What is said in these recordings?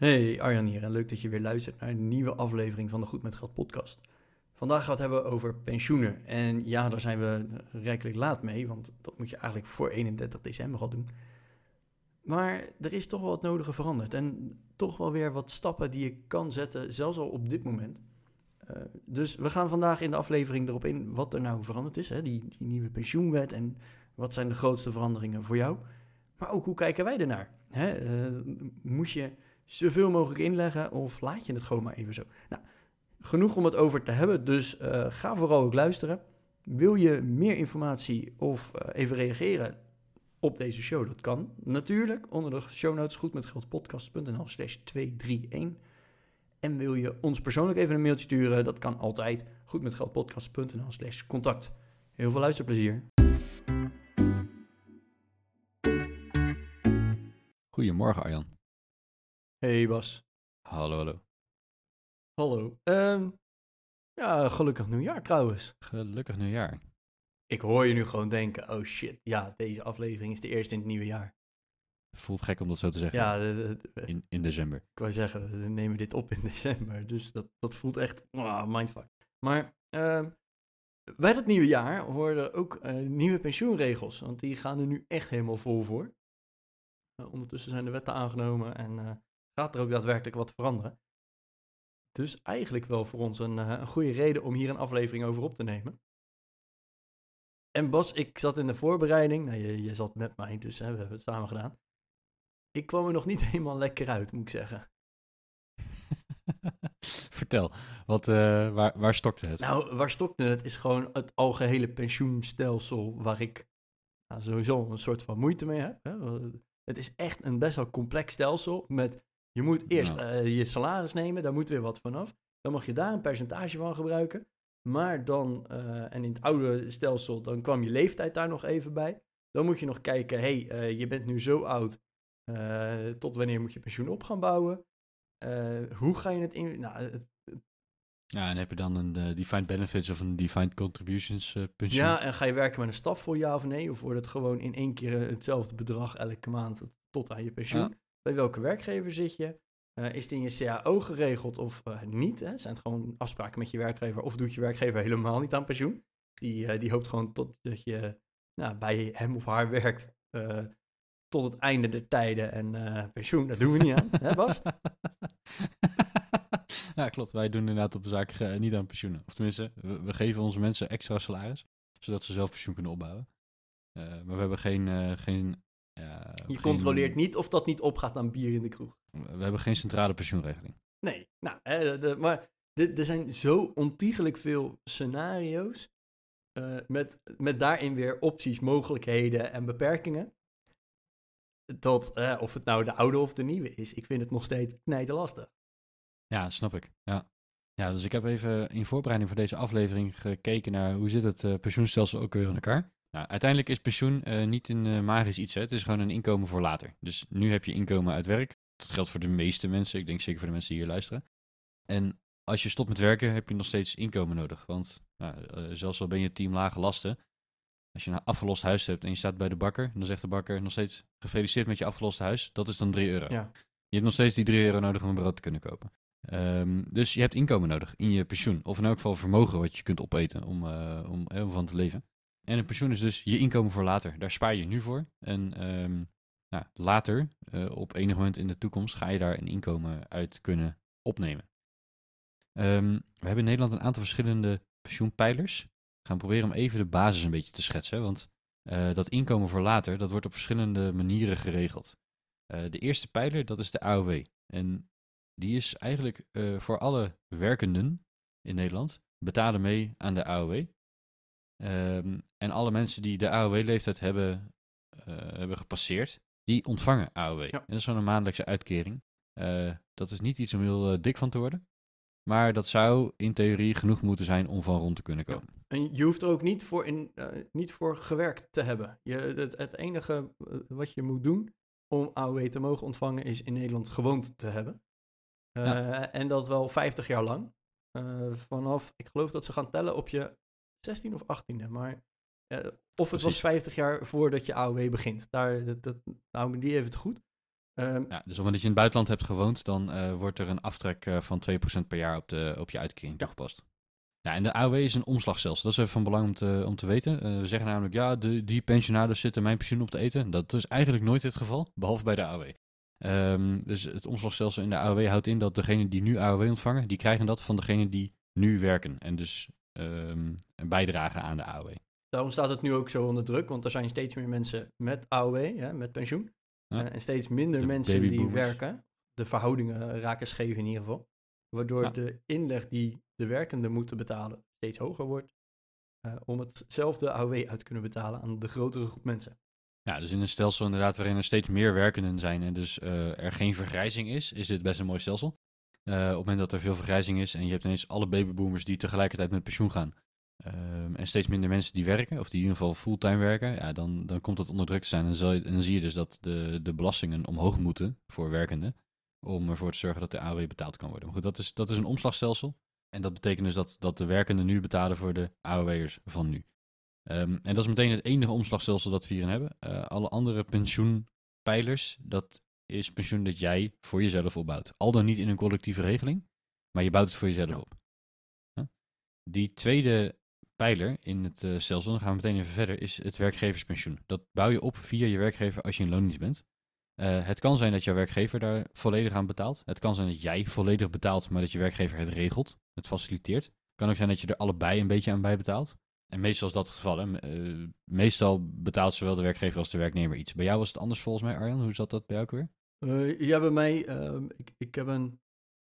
Hey Arjan hier en leuk dat je weer luistert naar een nieuwe aflevering van de Goed met Geld podcast. Vandaag gaan we het hebben over pensioenen. En ja, daar zijn we rijkelijk laat mee, want dat moet je eigenlijk voor 31 december al doen. Maar er is toch wel wat nodige veranderd en toch wel weer wat stappen die je kan zetten, zelfs al op dit moment. Uh, dus we gaan vandaag in de aflevering erop in wat er nou veranderd is, hè? Die, nieuwe pensioenwet en wat zijn de grootste veranderingen voor jou. Maar ook hoe kijken wij ernaar? Hè? Uh, moest je zoveel mogelijk inleggen of laat je het gewoon maar even zo? Nou, genoeg om het over te hebben, dus uh, ga vooral ook luisteren. Wil je meer informatie of uh, even reageren op deze show? Dat kan natuurlijk onder de show notes goedmetgeldpodcast.nl slash 231. En wil je ons persoonlijk even een mailtje sturen? Dat kan altijd goedmetgeldpodcast.nl slash contact. Heel veel luisterplezier. Goedemorgen Arjan. Hey Bas. Hallo, hallo. Hallo. Um, ja, gelukkig nieuwjaar trouwens. Gelukkig nieuwjaar. Ik hoor je nu gewoon denken, oh shit, ja, deze aflevering is de eerste in het nieuwe jaar. Voelt gek om dat zo te zeggen. Ja, de, de, in, in december. Ik wou zeggen, we nemen dit op in december, dus dat, dat voelt echt, oh, mindfuck. Maar uh, bij dat nieuwe jaar hoorden ook uh, nieuwe pensioenregels, want die gaan er nu echt helemaal vol voor. Uh, ondertussen zijn de wetten aangenomen en uh, gaat er ook daadwerkelijk wat veranderen. Dus eigenlijk wel voor ons een, een goede reden om hier een aflevering over op te nemen. En Bas, ik zat in de voorbereiding. Nou, je, je zat met mij, dus hè, we hebben het samen gedaan. Ik kwam er nog niet helemaal lekker uit, moet ik zeggen. Vertel, wat, uh, waar, waar stokte het? Nou, waar stokte het is gewoon het algehele pensioenstelsel waar ik nou, sowieso een soort van moeite mee heb. Hè? Het is echt een best wel complex stelsel met je moet eerst nou. uh, je salaris nemen, daar moet weer wat vanaf. Dan mag je daar een percentage van gebruiken. Maar dan, uh, en in het oude stelsel, dan kwam je leeftijd daar nog even bij. Dan moet je nog kijken, hé, hey, uh, je bent nu zo oud, tot wanneer moet je pensioen op gaan bouwen? hoe ga je het in... Nou, het, ja, en heb je dan een uh, defined benefits of een defined contributions uh, pensioen? Ja, en ga je werken met een staf voor ja of nee? Of wordt het gewoon in één keer hetzelfde bedrag elke maand tot aan je pensioen? Ja. Bij welke werkgever zit je? Uh, is het in je CAO geregeld of uh, niet? Hè? Zijn het gewoon afspraken met je werkgever of doet je werkgever helemaal niet aan pensioen? Die, uh, die hoopt gewoon tot dat je nou, bij hem of haar werkt tot het einde der tijden en pensioen. Dat doen we niet aan, hè Bas? ja, klopt. Wij doen inderdaad op de zaak niet aan pensioenen. Of tenminste, we, geven onze mensen extra salaris, zodat ze zelf pensioen kunnen opbouwen. maar we hebben geen, geen je geen... controleert niet of dat niet opgaat aan bier in de kroeg. We hebben geen centrale pensioenregeling. Nee, nou, hè, de, maar er zijn zo ontiegelijk veel scenario's. Uh, met, met daarin weer opties, mogelijkheden en beperkingen. Dat, uh, of het nou de oude of de nieuwe is, ik vind het nog steeds knijten lastig. Ja, snap ik. Ja. ja, dus ik heb even in voorbereiding voor deze aflevering gekeken naar hoe zit het uh, pensioenstelsel ook weer in elkaar. Nou, uiteindelijk is pensioen uh, niet een uh, magisch iets. Hè? Het is gewoon een inkomen voor later. Dus nu heb je inkomen uit werk. Dat geldt voor de meeste mensen. Ik denk zeker voor de mensen die hier luisteren. En als je stopt met werken, heb je nog steeds inkomen nodig. Want nou, uh, zelfs al ben je team lage lasten. Als je een afgelost huis hebt en je staat bij de bakker. Dan zegt de bakker nog steeds gefeliciteerd met je afgeloste huis. Dat is dan 3 euro. Ja. Je hebt nog steeds die 3 euro nodig om een brood te kunnen kopen. Um, dus je hebt inkomen nodig in je pensioen. Of in elk geval vermogen wat je kunt opeten om, om, om van te leven. En een pensioen is dus je inkomen voor later. Daar spaar je nu voor. En um, nou, later, uh, op enig moment in de toekomst, ga je daar een inkomen uit kunnen opnemen. Um, we hebben in Nederland een aantal verschillende pensioenpijlers. We gaan proberen om even de basis een beetje te schetsen. Want uh, dat inkomen voor later, dat wordt op verschillende manieren geregeld. Uh, de eerste pijler, dat is de AOW. En die is eigenlijk voor alle werkenden in Nederland betalen mee aan de AOW. Um, en alle mensen die de AOW-leeftijd hebben, uh, hebben gepasseerd, die ontvangen AOW. Ja. En dat is zo'n maandelijkse uitkering. Uh, dat is niet iets om heel uh, dik van te worden. Maar dat zou in theorie genoeg moeten zijn om van rond te kunnen komen. En je hoeft er ook niet voor, in, niet voor gewerkt te hebben. Je, het, het enige wat je moet doen om AOW te mogen ontvangen is in Nederland gewoond te hebben. Ja. En dat wel 50 jaar lang. Vanaf, ik geloof dat ze gaan tellen op je 16 of 18e. Maar uh, of het was 50 jaar voordat je AOW begint. Daar, dat, dat, me die even te goed. Um, Ja, dus omdat je in het buitenland hebt gewoond, dan eh, wordt er een aftrek eh, van 2% per jaar op, de, op je uitkering toegepast. Ja, en de AOW is een omslagstelsel. Dat is even van belang om te, om te weten. Eh, we zeggen namelijk, ja, de, die pensionaars zitten mijn pensioen op te eten. Dat is eigenlijk nooit het geval, behalve bij de AOW. Ehm, dus het omslagstelsel in de AOW houdt in dat degenen die nu AOW ontvangen, die krijgen dat van degenen die nu werken. En dus ehm, een bijdrage aan de AOW. Daarom staat het nu ook zo onder druk, want er zijn steeds meer mensen met AOW, ja, met pensioen. Ja. Uh, en steeds minder De mensen die werken. De verhoudingen raken scheef in ieder geval. Waardoor Ja. de inleg die de werkenden moeten betalen steeds hoger wordt. uh, om hetzelfde AOW uit te kunnen betalen aan de grotere groep mensen. Ja, dus in een stelsel inderdaad waarin er steeds meer werkenden zijn en dus eh, er geen vergrijzing is, is dit best een mooi stelsel. Eh, op het moment dat er veel vergrijzing is en je hebt ineens alle babyboomers die tegelijkertijd met pensioen gaan, ehm, en steeds minder mensen die werken, of die in ieder geval fulltime werken, ja, dan, dan komt het onder druk te zijn. En dan zie je dus dat de, de belastingen omhoog moeten voor werkenden, om ervoor te zorgen dat de AOW betaald kan worden. Maar goed, dat is, dat is een omslagstelsel. En dat betekent dus dat, dat de werkenden nu betalen voor de AOW'ers van nu. Ehm, en dat is meteen het enige omslagstelsel dat we hierin hebben. Eh, alle andere pensioenpijlers, dat is pensioen dat jij voor jezelf opbouwt. Al dan niet in een collectieve regeling, maar je bouwt het voor jezelf op. Die tweede pijler in het eh, stelsel, dan gaan we meteen even verder, is het werkgeverspensioen. Dat bouw je op via je werkgever als je in loondienst bent. Eh, het kan zijn dat jouw werkgever daar volledig aan betaalt. Het kan zijn dat jij volledig betaalt, maar dat je werkgever het regelt, het faciliteert. Het kan ook zijn dat je er allebei een beetje aan bijbetaalt. En meestal is dat het geval. Hè. Eh, meestal betaalt zowel de werkgever als de werknemer iets. Bij jou was het anders volgens mij, Arjan. Hoe zat dat bij jou ook weer? Uh, ja, bij mij, uh, ik, ik heb een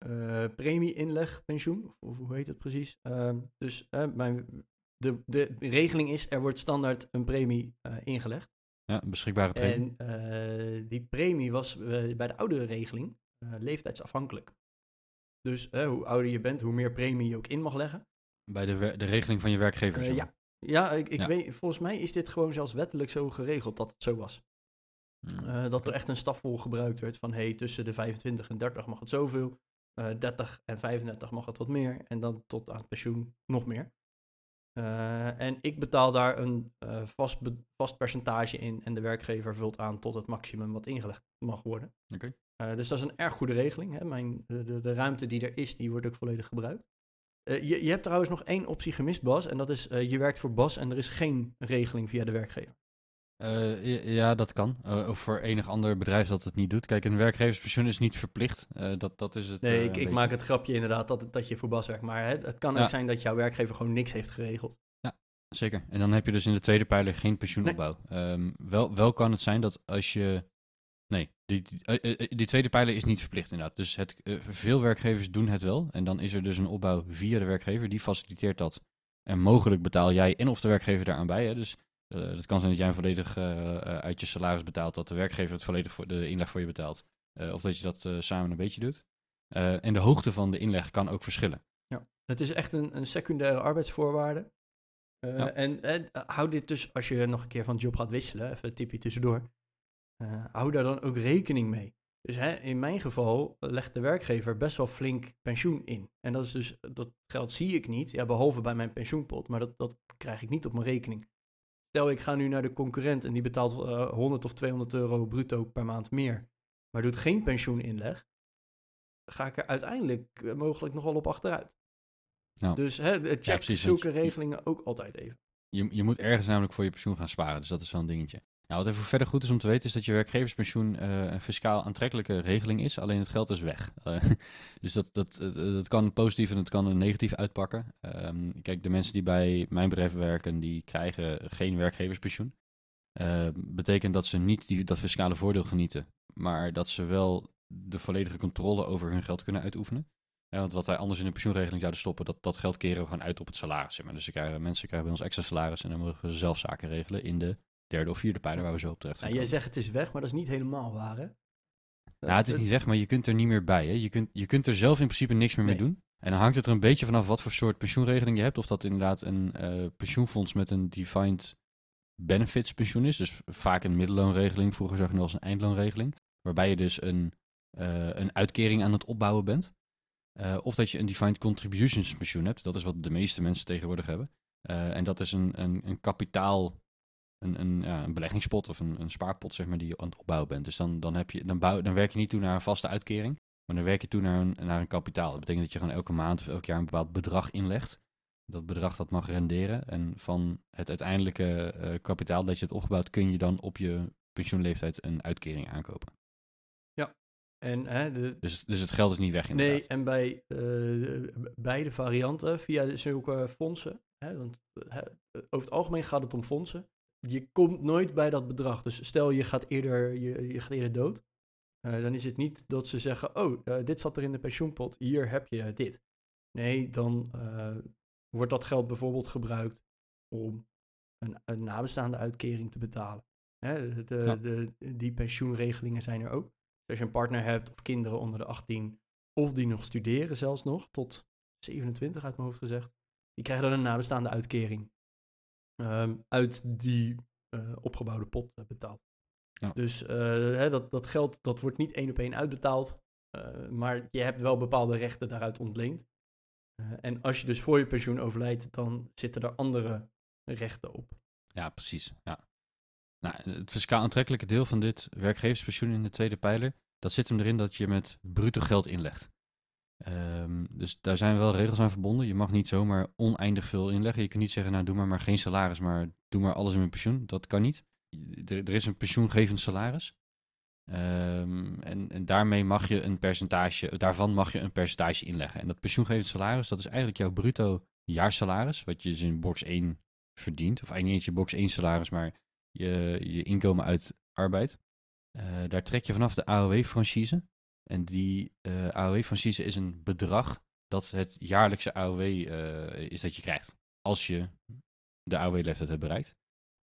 uh, premie-inlegpensioen, of, of, hoe heet het precies? Uh, dus mijn, de, de regeling is, er wordt standaard een premie uh, ingelegd. Ja, een beschikbare premie. En die premie was bij de oudere regeling leeftijdsafhankelijk. Dus hoe ouder je bent, hoe meer premie je ook in mag leggen. Bij de, de regeling van je werkgever? Ja, ja, ik, ik ja. weet, volgens mij is dit gewoon zelfs wettelijk zo geregeld dat het zo was. Uh, dat er echt een stafvol gebruikt werd van hey, tussen de 25 en 30 mag het zoveel, uh, 30 en 35 mag het wat meer en dan tot aan het pensioen nog meer. Uh, en ik betaal daar een vast, vast percentage in en de werkgever vult aan tot het maximum wat ingelegd mag worden. Okay. Dus dat is een erg goede regeling. Hè? Mijn, de, de, ruimte die er is, die wordt ook volledig gebruikt. Je, je hebt trouwens nog één optie gemist, Bas, en dat is je werkt voor Bas en er is geen regeling via de werkgever. Uh, ja, dat kan. Uh, of voor enig ander bedrijf dat het niet doet. Kijk, een werkgeverspensioen is niet verplicht. Uh, dat, dat is het. Nee, ik, ik maak het grapje inderdaad dat, dat je voor Bas werkt. Maar het, het kan ook Ja. zijn dat jouw werkgever gewoon niks heeft geregeld. Zeker. En dan heb je dus in de tweede pijler geen pensioenopbouw. Ehm, wel, wel kan het zijn dat als je. Nee, die, die, eh, eh, die tweede pijler is niet verplicht inderdaad. Dus het, eh, veel werkgevers doen het wel. En dan is er dus een opbouw via de werkgever. Die faciliteert dat. En mogelijk betaal jij en of de werkgever daaraan bij. Hè? Dus het kan zijn dat jij volledig uh, uit je salaris betaalt. Dat de werkgever het volledig voor de inleg voor je betaalt. Of dat je dat samen een beetje doet. Eh, en de hoogte van de inleg kan ook verschillen. Ja, het is echt een, een secundaire arbeidsvoorwaarde. Ja. En, en hou dit dus, als je nog een keer van job gaat wisselen, even een tipje tussendoor. Uh, hou daar dan ook rekening mee. Dus hè, in mijn geval legt de werkgever best wel flink pensioen in. En dat is dus, dat geld zie ik niet, ja, behalve bij mijn pensioenpot, maar dat, dat krijg ik niet op mijn rekening. Stel, ik ga nu naar de concurrent en die betaalt uh, 100 of 200 euro bruto per maand meer, maar doet geen pensioeninleg, ga ik er uiteindelijk uh, mogelijk nogal op achteruit. Nou, dus hè, check ja, precies, zulke je, regelingen ook altijd even. Je, je moet ergens namelijk voor je pensioen gaan sparen, dus dat is wel een dingetje. Nou, wat even verder goed is om te weten, is dat je werkgeverspensioen uh, een fiscaal aantrekkelijke regeling is, alleen het geld is weg. Uh, dus dat, dat, dat, dat kan positief en het kan negatief uitpakken. Um, kijk, de mensen die bij mijn bedrijf werken, die krijgen geen werkgeverspensioen. Uh, betekent dat ze niet die, dat fiscale voordeel genieten, maar dat ze wel de volledige controle over hun geld kunnen uitoefenen. Ja, want wat wij anders in de pensioenregeling zouden stoppen, dat, dat geld keren we gewoon uit op het salaris. Dus krijgen, mensen krijgen bij ons extra salaris en dan mogen we zelf zaken regelen in de derde of vierde pijler waar we zo op terecht nou, Jij zegt het is weg, maar dat is niet helemaal waar, hè? Nou, het is niet weg, maar je kunt er niet meer bij. Hè? Je, kunt, je kunt er zelf in principe niks meer nee. mee doen. En dan hangt het er een beetje vanaf wat voor soort pensioenregeling je hebt. Of dat inderdaad een uh, pensioenfonds met een defined benefits pensioen is. Dus vaak een middelloonregeling. Vroeger zag je nog als een eindloonregeling. Waarbij je dus een, uh, een uitkering aan het opbouwen bent. Uh, of dat je een defined contributions pensioen hebt. Dat is wat de meeste mensen tegenwoordig hebben. en dat is een, een, een kapitaal een, een, ja, een beleggingspot of een, een, spaarpot, zeg maar, die je aan het opbouwen bent. Dus dan, dan, heb je, dan, bouw, dan werk je niet toe naar een vaste uitkering, maar dan werk je toe naar een, naar een kapitaal. Dat betekent dat je gewoon elke maand of elk jaar een bepaald bedrag inlegt. Dat bedrag dat mag renderen. En van het uiteindelijke uh, kapitaal dat je hebt opgebouwd, kun je dan op je pensioenleeftijd een uitkering aankopen. Ja, en, hè, de... dus, dus het geld is niet weg inderdaad. Nee, en bij uh, beide varianten, via zulke fondsen, hè, want over het algemeen gaat het om fondsen, je komt nooit bij dat bedrag. Dus stel je gaat eerder, je, je gaat eerder dood. Uh, dan is het niet dat ze zeggen, oh, uh, dit zat er in de pensioenpot, hier heb je dit. Nee, dan uh, wordt dat geld bijvoorbeeld gebruikt om een, een nabestaande uitkering te betalen. Hè, de, ja. de, die pensioenregelingen zijn er ook. Dus als je een partner hebt of kinderen onder de 18, of die nog studeren zelfs nog, tot 27 uit mijn hoofd gezegd, die krijgen dan een nabestaande uitkering um, uit die uh, opgebouwde pot uh, betaald. Ja. Dus uh, hè, dat, dat geld dat wordt niet één op één uitbetaald, maar je hebt wel bepaalde rechten daaruit ontleend. en als je dus voor je pensioen overlijdt, dan zitten er andere rechten op. Ja, precies. Ja. Nou, het fiscaal aantrekkelijke deel van dit werkgeverspensioen in de tweede pijler, dat zit hem erin dat je met bruto geld inlegt. Um, dus daar zijn wel regels aan verbonden. Je mag niet zomaar oneindig veel inleggen. Je kunt niet zeggen, nou doe maar maar geen salaris, maar doe maar alles in mijn pensioen. Dat kan niet. Er, is een pensioengevend salaris. Um, en, en, daarmee mag je een percentage, daarvan mag je een percentage inleggen. En dat pensioengevend salaris, dat is eigenlijk jouw bruto jaarsalaris, wat je dus in box 1 verdient. Of eigenlijk niet eens je box 1 salaris, maar je, je inkomen uit arbeid. Uh, daar trek je vanaf de AOW-franchise. En die uh, AOW-franchise is een bedrag dat het jaarlijkse AOW uh, is dat je krijgt. Als je de AOW-leeftijd hebt bereikt.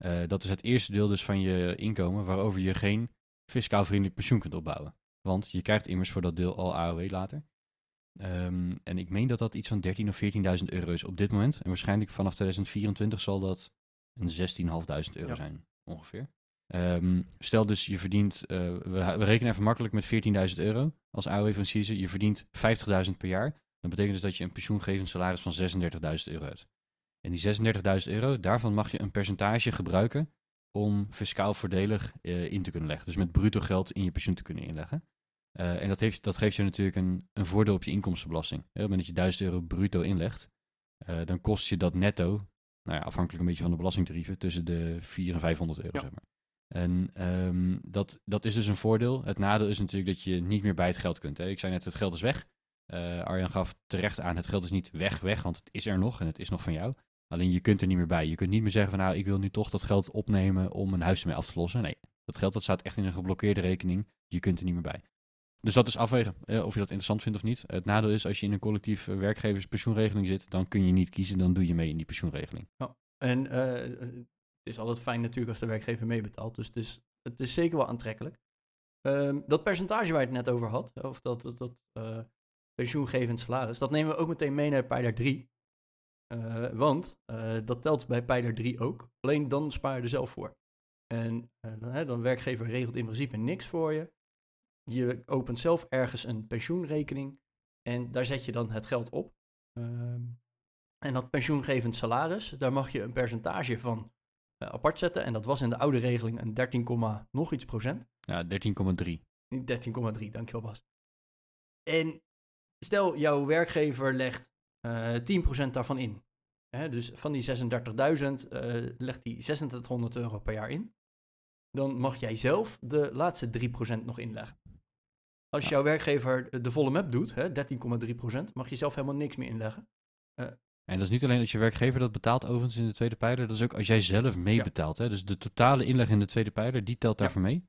Uh, dat is het eerste deel dus van je inkomen waarover je geen fiscaal vriendelijk pensioen kunt opbouwen. Want je krijgt immers voor dat deel al AOW later. Um, en ik meen dat dat iets van 13.000 of 14.000 euro is op dit moment. En waarschijnlijk vanaf 2024 zal dat een 16.500 euro ja. zijn, ongeveer. Um, stel dus je verdient, uh, we, we, rekenen even makkelijk met 14.000 euro als AOW van CISE. Je verdient 50.000 per jaar. Dat betekent dus dat je een pensioengevend salaris van 36.000 euro hebt. En die 36.000 euro, daarvan mag je een percentage gebruiken om fiscaal voordelig uh, in te kunnen leggen. Dus met bruto geld in je pensioen te kunnen inleggen. Uh, en dat, heeft, dat geeft je natuurlijk een, een voordeel op je inkomstenbelasting. Op het moment dat je 1000 euro bruto inlegt, dan kost je dat netto, nou ja, afhankelijk een beetje van de belastingtarieven, tussen de 400 en 500 euro. Ja. Zeg maar. En um, dat, dat is dus een voordeel. Het nadeel is natuurlijk dat je niet meer bij het geld kunt. Hè? Ik zei net, het geld is weg. Uh, Arjan gaf terecht aan, het geld is niet weg, weg, want het is er nog en het is nog van jou. Alleen je kunt er niet meer bij. Je kunt niet meer zeggen van nou, ik wil nu toch dat geld opnemen om een huis ermee af te lossen. Nee, dat geld dat staat echt in een geblokkeerde rekening. Je kunt er niet meer bij. Dus dat is afwegen eh, of je dat interessant vindt of niet. Het nadeel is als je in een collectief werkgeverspensioenregeling zit, dan kun je niet kiezen, dan doe je mee in die pensioenregeling. Oh, en uh, het is altijd fijn natuurlijk als de werkgever meebetaalt. Dus het is, het is zeker wel aantrekkelijk. Um, dat percentage waar je het net over had, of dat, dat, dat uh, pensioengevend salaris, dat nemen we ook meteen mee naar pijler 3. Uh, want uh, dat telt bij pijler 3 ook. Alleen dan spaar je er zelf voor. En dan, werkgever regelt in principe niks voor je. Je opent zelf ergens een pensioenrekening en daar zet je dan het geld op. Um, en dat pensioengevend salaris, daar mag je een percentage van uh, apart zetten. En dat was in de oude regeling een 13, nog iets procent. Ja, 13,3. 13,3, dankjewel Bas. En stel, jouw werkgever legt uh, 10% daarvan in. Hè, dus van die 36.000 uh, legt hij 2600 euro per jaar in. Dan mag jij zelf de laatste 3% nog inleggen. Als ja. jouw werkgever de volle map doet, 13,3%, mag je zelf helemaal niks meer inleggen. Uh, en dat is niet alleen als je werkgever dat betaalt, overigens in de tweede pijler. Dat is ook als jij zelf meebetaalt. Ja. Dus de totale inleg in de tweede pijler, die telt daarvoor ja. mee.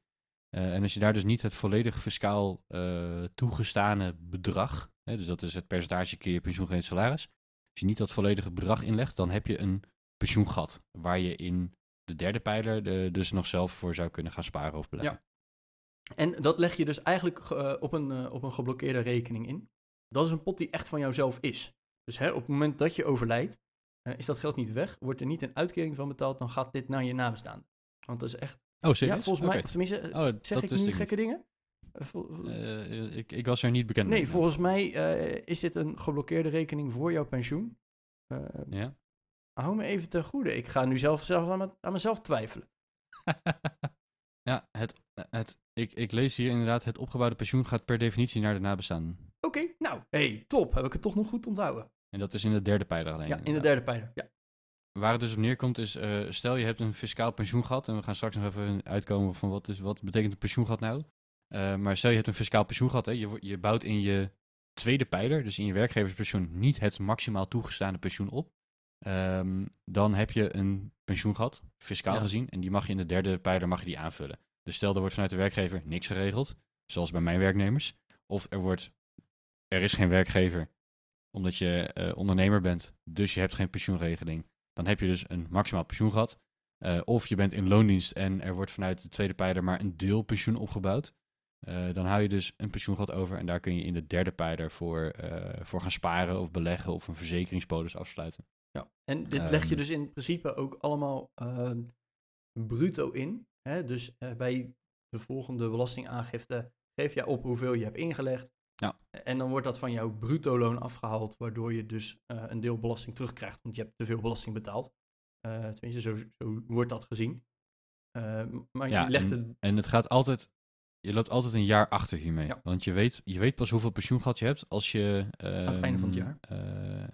Uh, en als je daar dus niet het volledig fiscaal uh, toegestane bedrag, hè, dus dat is het percentage keer je pensioengevend salaris. Als je niet dat volledige bedrag inlegt, dan heb je een pensioengat. Waar je in de derde pijler de, dus nog zelf voor zou kunnen gaan sparen of beleggen. Ja. En dat leg je dus eigenlijk uh, op, een, op een geblokkeerde rekening in. dat is een pot die echt van jouzelf is. Dus hè, op het moment dat je overlijdt, eh, is dat geld niet weg, wordt er niet een uitkering van betaald, dan gaat dit naar je nabestaanden. Want dat is echt... Oh, serieus? Ja, volgens mij, of tenminste, Oh, zeg ik nu gekke niet. dingen? Eh, Eh, ik, ik was er niet bekend nee, mee. volgens mij is dit een geblokkeerde rekening voor jouw pensioen. Ja? hou me even ten goede. Ik ga nu zelf, zelf aan, me- aan mezelf twijfelen. ja, het, het, ik, ik lees hier inderdaad, het opgebouwde pensioen gaat per definitie naar de nabestaanden. Oké, nou, hey, top. Heb ik het toch nog goed onthouden? En dat is in de derde pijler alleen. Ja, in de derde pijler. Ja. Waar het dus op neerkomt is, eh, stel je hebt een fiscaal pensioengat, en we gaan straks nog even uitkomen van wat, is, wat betekent een pensioengat nou. Eh, maar stel je hebt een fiscaal pensioengat, hè, je, je bouwt in je tweede pijler, dus in je werkgeverspensioen, niet het maximaal toegestaande pensioen op. Ehm, dan heb je een pensioengat, fiscaal Ja. gezien, en die mag je in de derde pijler mag je die aanvullen. Dus stel er wordt vanuit de werkgever niks geregeld, zoals bij mijn werknemers, of er wordt, er is geen werkgever, omdat je eh, ondernemer bent, dus je hebt geen pensioenregeling dan heb je dus een maximaal pensioengat. Eh, of je bent in loondienst en er wordt vanuit de tweede pijler maar een deel pensioen opgebouwd. Eh, dan hou je dus een pensioengat over en daar kun je in de derde pijler voor, voor gaan sparen of beleggen of een verzekeringspolis afsluiten. Ja, en dit leg je Ehm. dus in principe ook allemaal ehm, bruto in. Hè? Dus bij de volgende belastingaangifte geef je op hoeveel je hebt ingelegd. Ja. En dan wordt dat van jouw bruto-loon afgehaald, waardoor je dus eh, een deel belasting terugkrijgt, want je hebt te veel belasting betaald. Eh, tenminste, zo, zo wordt dat gezien. Ehm, maar Ja, je legt het... En het gaat altijd, je loopt altijd een jaar achter hiermee. Ja. Want je weet, je weet pas hoeveel pensioengat je hebt als je... Aan het einde van het ehm, jaar. eh,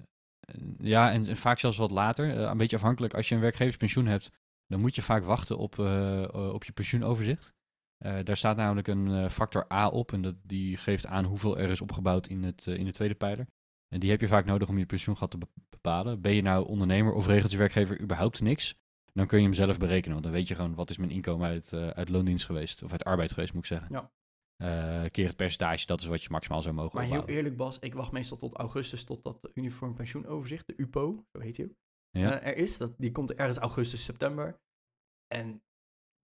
ja, en, en vaak zelfs wat later. Eh, een beetje afhankelijk. Als je een werkgeverspensioen hebt, dan moet je vaak wachten op, eh, eh, op je pensioenoverzicht. Eh, daar staat namelijk een eh, factor A op en dat, die geeft aan hoeveel er is opgebouwd in, het, eh, in de tweede pijler. En die heb je vaak nodig om je pensioengat te be- bepalen. Ben je nou ondernemer of regelt je werkgever überhaupt niks? Dan kun je hem zelf berekenen, want dan weet je gewoon wat is mijn inkomen uit, uit loondienst geweest. Of uit arbeid geweest, moet ik zeggen. Ja. Keer het percentage, dat is wat je maximaal zou mogen Maar heel eerlijk Bas, ik wacht meestal tot augustus tot dat uniform pensioenoverzicht, de UPO, zo heet die, Ja. er is. Dat, die komt ergens augustus, september. En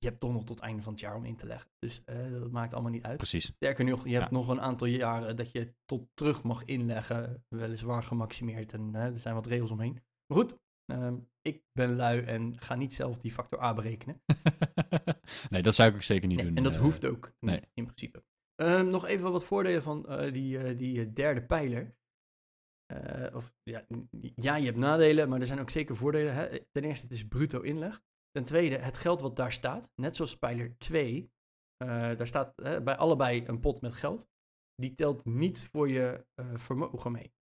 je hebt toch nog tot het einde van het jaar om in te leggen. Dus eh, dat maakt allemaal niet uit. Precies. Sterker nog, je hebt nog een aantal jaren dat je tot terug mag inleggen. Weliswaar gemaximeerd en er zijn wat regels omheen. Maar goed, ehm, ik ben lui en ga niet zelf die factor A berekenen. nee, dat zou ik ook zeker niet Nee, doen. en dat eh. hoeft ook niet, nee. in principe. Ehm, nog even wat voordelen van eh, die, die derde pijler. Of, ja, ja, je hebt nadelen, maar er zijn ook zeker voordelen. Hè? Ten eerste, het is bruto inleg. Ten tweede, het geld wat daar staat, net zoals pijler 2, eh, daar staat bij allebei een pot met geld. Die telt niet voor je eh, vermogen mee.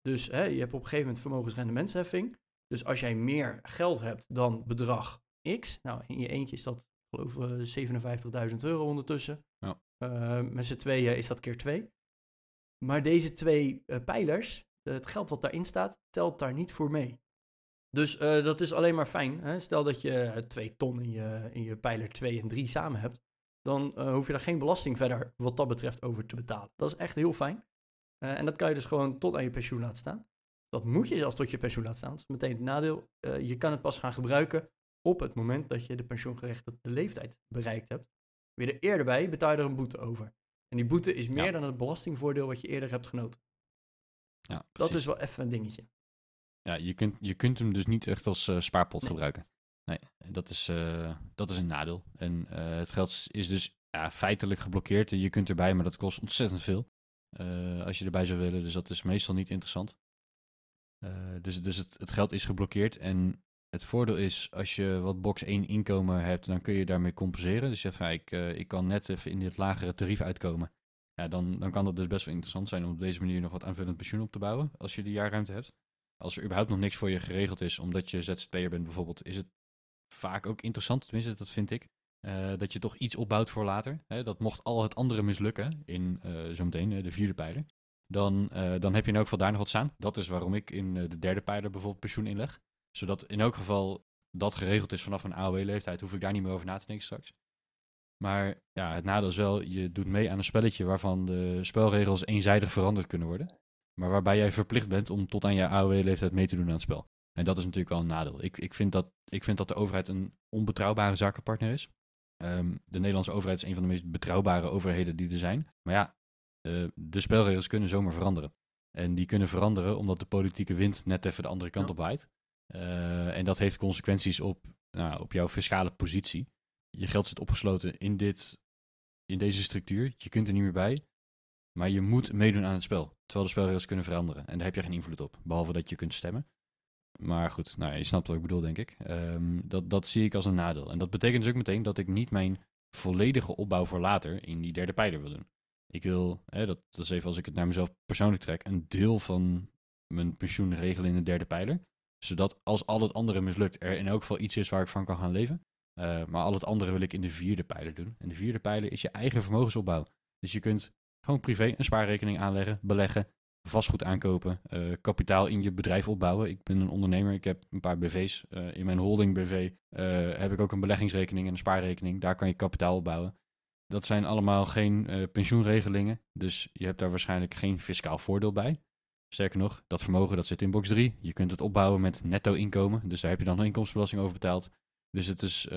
Dus je hebt op een gegeven moment vermogensrendementsheffing. Dus als jij meer geld hebt dan bedrag X, nou in je eentje is dat geloof eh, 57.000 euro ondertussen. Ja. Met z'n tweeën is dat keer twee. Maar deze twee pijlers, het geld wat daarin staat, telt daar niet voor mee. Dus eh, dat is alleen maar fijn. Hè? Stel dat je eh, twee ton in je, in je pijler 2 en 3 samen hebt, dan eh, hoef je daar geen belasting verder wat dat betreft over te betalen. Dat is echt heel fijn. En dat kan je dus gewoon tot aan je pensioen laten staan. Dat moet je zelfs tot je pensioen laten staan. Dat is meteen het nadeel. Je kan het pas gaan gebruiken op het moment dat je de pensioengerechtigde leeftijd bereikt hebt. Weer er eerder bij, betaal je er een boete over. En die boete is meer Ja. dan het belastingvoordeel wat je eerder hebt genoten. Ja, Dat is wel even een dingetje. Ja, je kunt, je kunt hem dus niet echt als eh, spaarpot Nee. gebruiken. Nee, dat is, eh, dat is een nadeel. En eh, het geld is- dus ja, feitelijk geblokkeerd. Je kunt erbij, maar dat kost ontzettend veel. als je erbij zou willen. Dus dat is meestal niet interessant. Dus dus het, het geld is geblokkeerd. En het voordeel is, als je wat box 1 inkomen hebt, dan kun je daarmee compenseren. Dus je zegt, ja, ik, ik kan net even in dit lagere tarief uitkomen. Ja, dan, dan kan dat dus best wel interessant zijn om op deze manier nog wat aanvullend pensioen op te bouwen. Als je die jaarruimte hebt. Als er überhaupt nog niks voor je geregeld is, omdat je ZZP'er bent bijvoorbeeld, is het vaak ook interessant, tenminste dat vind ik, eh, dat je toch iets opbouwt voor later. Hè? Dat mocht al het andere mislukken, in eh, zometeen eh, de vierde pijler, dan, dan heb je in elk geval daar nog wat staan. Dat is waarom ik in de derde pijler bijvoorbeeld pensioen inleg. Zodat in elk geval dat geregeld is vanaf een AOW-leeftijd, hoef ik daar niet meer over na te denken straks. Maar ja, het nadeel is wel, je doet mee aan een spelletje waarvan de spelregels eenzijdig veranderd kunnen worden. Maar waarbij jij verplicht bent om tot aan je AOW-leeftijd mee te doen aan het spel. En dat is natuurlijk wel een nadeel. Ik, ik, vind, dat, ik vind dat de overheid een onbetrouwbare zakenpartner is. Ehm, de Nederlandse overheid is een van de meest betrouwbare overheden die er zijn. Maar ja, eh, de spelregels kunnen zomaar veranderen. En die kunnen veranderen omdat de politieke wind net even de andere kant Ja. op waait. Eh, en dat heeft consequenties op, nou, op jouw fiscale positie. Je geld zit opgesloten in, dit, in deze structuur. Je kunt er niet meer bij. Maar je moet meedoen aan het spel. Terwijl de spelregels kunnen veranderen. En daar heb je geen invloed op. Behalve dat je kunt stemmen. Maar goed, nou, je snapt wat ik bedoel, denk ik. Ehm, dat, dat zie ik als een nadeel. En dat betekent dus ook meteen dat ik niet mijn volledige opbouw voor later in die derde pijler wil doen. Ik wil, hè, dat, dat is even als ik het naar mezelf persoonlijk trek, een deel van mijn pensioen regelen in de derde pijler. Zodat als al het andere mislukt, er in elk geval iets is waar ik van kan gaan leven. Eh, maar al het andere wil ik in de vierde pijler doen. En de vierde pijler is je eigen vermogensopbouw. Dus je kunt gewoon privé een spaarrekening aanleggen, beleggen, vastgoed aankopen, eh, kapitaal in je bedrijf opbouwen. Ik ben een ondernemer, ik heb een paar BV's. Eh, in mijn holding BV eh, heb ik ook een beleggingsrekening en een spaarrekening. Daar kan je kapitaal opbouwen. Dat zijn allemaal geen pensioenregelingen, dus je hebt daar waarschijnlijk geen fiscaal voordeel bij. Sterker nog, dat vermogen dat zit in box 3. Je kunt het opbouwen met netto inkomen, dus daar heb je dan inkomstenbelasting over betaald. Dus het is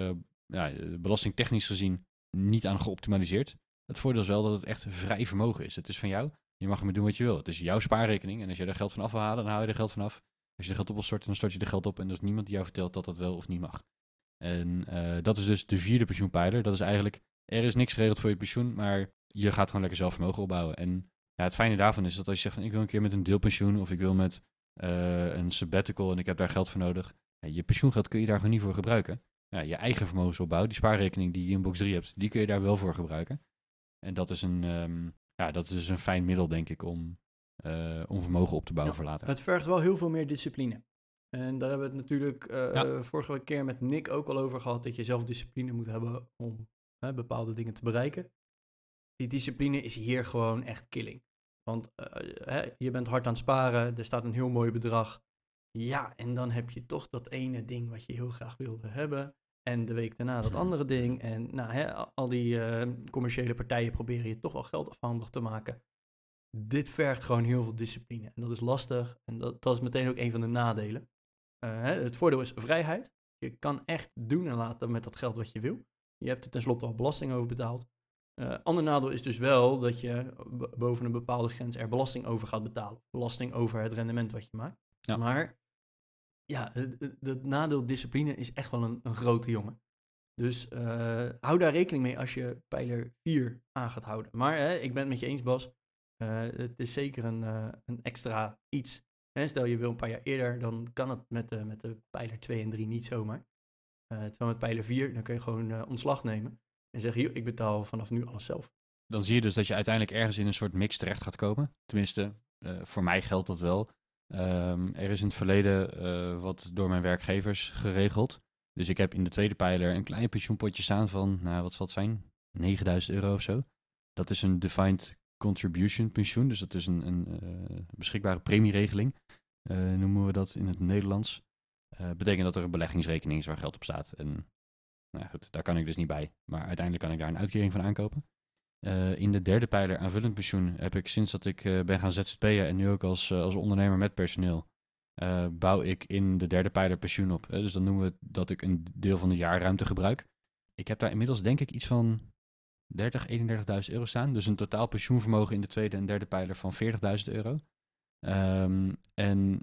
ja, belastingtechnisch gezien niet aan geoptimaliseerd. Het voordeel is wel dat het echt vrij vermogen is. Het is van jou. Je mag ermee doen wat je wil. Het is jouw spaarrekening. En als je er geld van af wil halen, dan haal je er geld van af. Als je er geld op wil storten, dan stort je er geld op. En er is niemand die jou vertelt dat dat wel of niet mag. En eh, dat is dus de vierde pensioenpijler. Dat is eigenlijk, er is niks geregeld voor je pensioen, maar je gaat gewoon lekker zelf vermogen opbouwen. En ja, het fijne daarvan is dat als je zegt van ik wil een keer met een deelpensioen of ik wil met eh, een sabbatical en ik heb daar geld voor nodig. Je pensioengeld kun je daar gewoon niet voor gebruiken. Je eigen vermogensopbouw, die spaarrekening die je in box 3 hebt, die kun je daar wel voor gebruiken. En dat is een, ehm, ja, dat is dus een fijn middel, denk ik, om, eh, om vermogen op te bouwen Ja, voor later. Het vergt wel heel veel meer discipline. En daar hebben we het natuurlijk eh, Ja. vorige keer met Nick ook al over gehad, dat je zelf discipline moet hebben om hè, bepaalde dingen te bereiken. Die discipline is hier gewoon echt killing. Want eh, hè, je bent hard aan het sparen, er staat een heel mooi bedrag. Ja, en dan heb je toch dat ene ding wat je heel graag wilde hebben. En de week daarna dat andere ding. En nou, hè, al- die eh, commerciële partijen proberen je toch wel geld afhandig te maken. Dit vergt gewoon heel veel discipline. En dat is lastig. En dat, dat is meteen ook een van de nadelen. Eh, hè, het voordeel is vrijheid. Je kan echt doen en laten met dat geld wat je wil. Je hebt er tenslotte al belasting over betaald. Eh, ander nadeel is dus wel dat je boven een bepaalde grens er belasting over gaat betalen. Belasting over het rendement wat je maakt. Ja. Maar ja, het nadeel discipline is echt wel een, een grote jongen. Dus eh, hou daar rekening mee als je pijler 4 aan gaat houden. Maar hè, ik ben het met je eens, Bas. Eh, het is zeker een, eh, een extra iets. Hè, stel je wil een paar jaar eerder, dan kan het met de, met de pijler 2 en 3 niet zomaar. Terwijl met pijler 4, dan kun je gewoon ontslag nemen. En zeggen, ik betaal vanaf nu alles zelf. Dan zie je dus dat je uiteindelijk ergens in een soort mix terecht gaat komen. Tenminste, voor mij geldt dat wel. Ehm, er is in het verleden eh, wat door mijn werkgevers geregeld. Dus ik heb in de tweede pijler een klein pensioenpotje staan van, nou wat zal het zijn? 9000 euro of zo. Dat is een defined contribution pensioen. Dus dat is een, een eh, beschikbare premieregeling. eh, noemen we dat in het Nederlands. Betekent dat er een beleggingsrekening is waar geld op staat. En nou goed, daar kan ik dus niet bij. Maar uiteindelijk kan ik daar een uitkering van aankopen. Eh, in de derde pijler aanvullend pensioen heb ik sinds dat ik eh, ben gaan ZZP'en en nu ook als, eh, als ondernemer met personeel, bouw ik in de derde pijler pensioen op. Dus dan noemen we dat ik een deel van de jaarruimte gebruik. Ik heb daar inmiddels denk ik iets van 30, 31.000 euro staan. Dus een totaal pensioenvermogen in de tweede en derde pijler van 40.000 euro. Ehm, en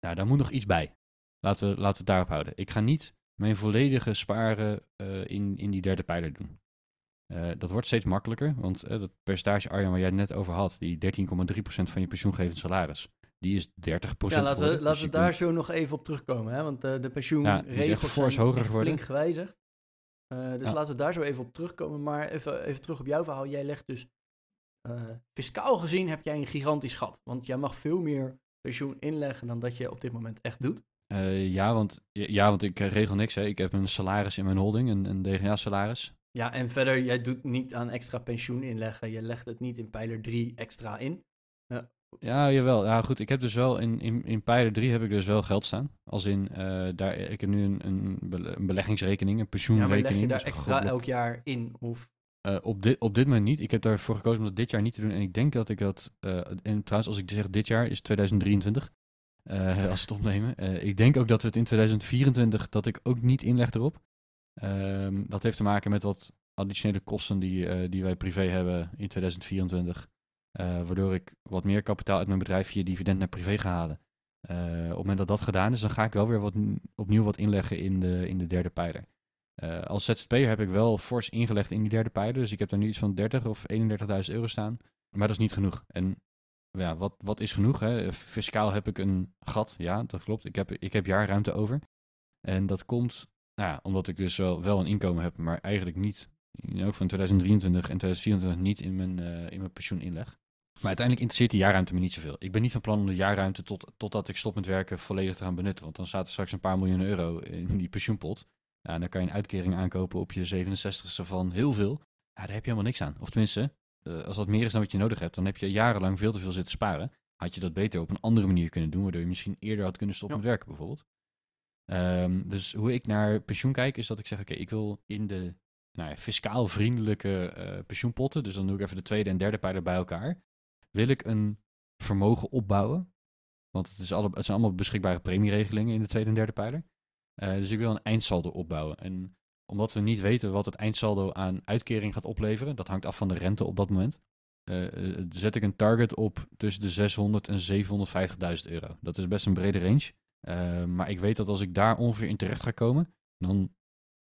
nou, daar moet nog iets bij. Laten we, laten we het daarop houden. Ik ga niet mijn volledige sparen in, in die derde pijler doen. Eh, dat wordt steeds makkelijker, want eh, dat percentage Arjan waar jij het net over had, die 13,3% van je pensioengevend salaris, die is 30% Ja, laten geworden. we, Dus laten we daar kunt- zo nog even op terugkomen. Hè? Want eh, de is pensioenregels fors zijn hoger flink gewijzigd. Dus Ja. laten we daar zo even op terugkomen. Maar even, even terug op jouw verhaal. Jij legt dus, fiscaal gezien heb jij een gigantisch gat. Want jij mag veel meer pensioen inleggen dan dat je op dit moment echt doet. Ja, want, ja, want ik regel niks. Hè. Ik heb een salaris in mijn holding, een, een DGA-salaris. Ja, en verder, jij doet niet aan extra pensioen inleggen. Je legt het niet in pijler 3 extra in. Ja, jawel. Ja, goed. Ik heb dus wel in, in, in pijler 3 heb ik dus wel geld staan. Als in, eh, daar, ik heb nu een, een, bele- een beleggingsrekening, een Ja, maar pensioenrekening. leg je daar dus extra elk jaar in? Of Eh, op, dit, op dit moment niet. Ik heb daarvoor gekozen om dat dit jaar niet te doen. En ik denk dat ik dat. eh, en trouwens, als ik zeg dit jaar is 2023. eh, als we het opnemen. Ik denk ook dat het in 2024 dat ik ook niet inleg erop. Ehm, dat heeft te maken met wat additionele kosten die, eh, die wij privé hebben in 2024. waardoor ik wat meer kapitaal uit mijn bedrijf via dividend naar privé ga halen. op het moment dat dat gedaan is, dan ga ik wel weer wat, opnieuw wat inleggen in de, in de derde pijler. als ZZP'er heb ik wel fors ingelegd in die derde pijler. Dus ik heb daar nu iets van 30 of 31.000 euro staan. Maar dat is niet genoeg. En ja, wat, wat is genoeg? Hè? Fiscaal heb ik een gat, ja, dat klopt. Ik heb, ik heb jaarruimte over. En dat komt nou ja, omdat ik dus wel, wel een inkomen heb, maar eigenlijk niet, ook van 2023 en 2024 niet in mijn, uh, in mijn pensioen inleg. Maar uiteindelijk interesseert die jaarruimte me niet zoveel. Ik ben niet van plan om de jaarruimte tot, totdat ik stop met werken volledig te gaan benutten. Want dan staat er straks een paar miljoen euro in die pensioenpot. Ja, en dan kan je een uitkering aankopen op je 67ste van heel veel. Ja, daar heb je helemaal niks aan. Of tenminste, uh, als dat meer is dan wat je nodig hebt, dan heb je jarenlang veel te veel zitten sparen. Had je dat beter op een andere manier kunnen doen, waardoor je misschien eerder had kunnen stoppen met werken bijvoorbeeld. Um, dus hoe ik naar pensioen kijk, is dat ik zeg, oké, ik wil in de nou ja, fiscaal vriendelijke uh, pensioenpotten, dus dan doe ik even de tweede en derde pijler bij elkaar, wil ik een vermogen opbouwen. Want het, is alle, het zijn allemaal beschikbare premieregelingen in de tweede en derde pijler. Uh, dus ik wil een eindsaldo opbouwen. En omdat we niet weten wat het eindsaldo aan uitkering gaat opleveren, dat hangt af van de rente op dat moment, uh, zet ik een target op tussen de 600 en 750.000 euro. Dat is best een brede range. Uh, maar ik weet dat als ik daar ongeveer in terecht ga komen, dan,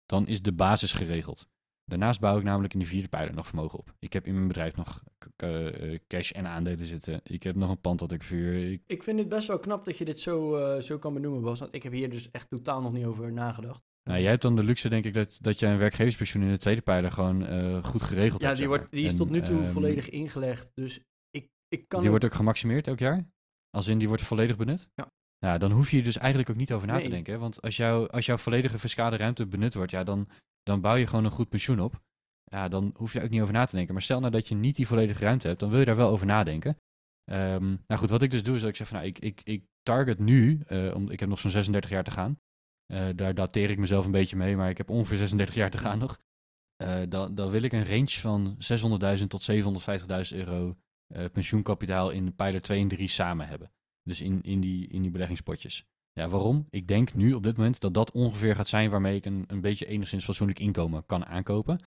dan is de basis geregeld. Daarnaast bouw ik namelijk in de vierde pijler nog vermogen op. Ik heb in mijn bedrijf nog uh, cash en aandelen zitten. Ik heb nog een pand dat ik vuur. Ik, ik vind het best wel knap dat je dit zo, uh, zo kan benoemen, Bas. Want ik heb hier dus echt totaal nog niet over nagedacht. Nou, jij hebt dan de luxe, denk ik, dat, dat jij een werkgeverspensioen in de tweede pijler gewoon goed geregeld ja, hebt. Ja, die, wordt, die is tot nu toe um, volledig ingelegd. Dus ik, ik kan. Die wordt ook gemaximeerd elk jaar? Als in die wordt volledig benut? Ja. Nou, dan hoef je er dus eigenlijk ook niet over na te denken. Want als, jou, als jouw volledige fiscale ruimte benut wordt, ja, dan, dan bouw je gewoon een goed pensioen op. Ja, dan hoef je ook niet over na te denken. Maar stel nou dat je niet die volledige ruimte hebt, dan wil je daar wel over nadenken. Um, nou goed, wat ik dus doe, is dat ik zeg van, nou, ik, ik, ik target nu, uh, om, ik heb nog zo'n 36 jaar te gaan. Uh, daar dateer ik mezelf een beetje mee, maar ik heb ongeveer 36 jaar te gaan nog. Uh, dan, dan wil ik een range van 600.000 tot 750.000 euro pensioenkapitaal in pijler 2 en 3 samen hebben. Dus in, in, die, in die beleggingspotjes. Ja, waarom? Ik denk nu op dit moment dat dat ongeveer gaat zijn waarmee ik een, een beetje enigszins fatsoenlijk inkomen kan aankopen.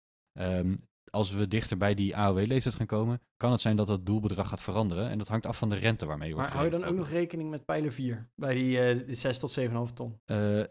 Um, als we dichter bij die AOW-leeftijd gaan komen, kan het zijn dat dat doelbedrag gaat veranderen. En dat hangt af van de rente waarmee je wordt Maar hou je dan ook nog rekening met pijler 4, bij die uh, 6 tot 7,5 ton? Uh,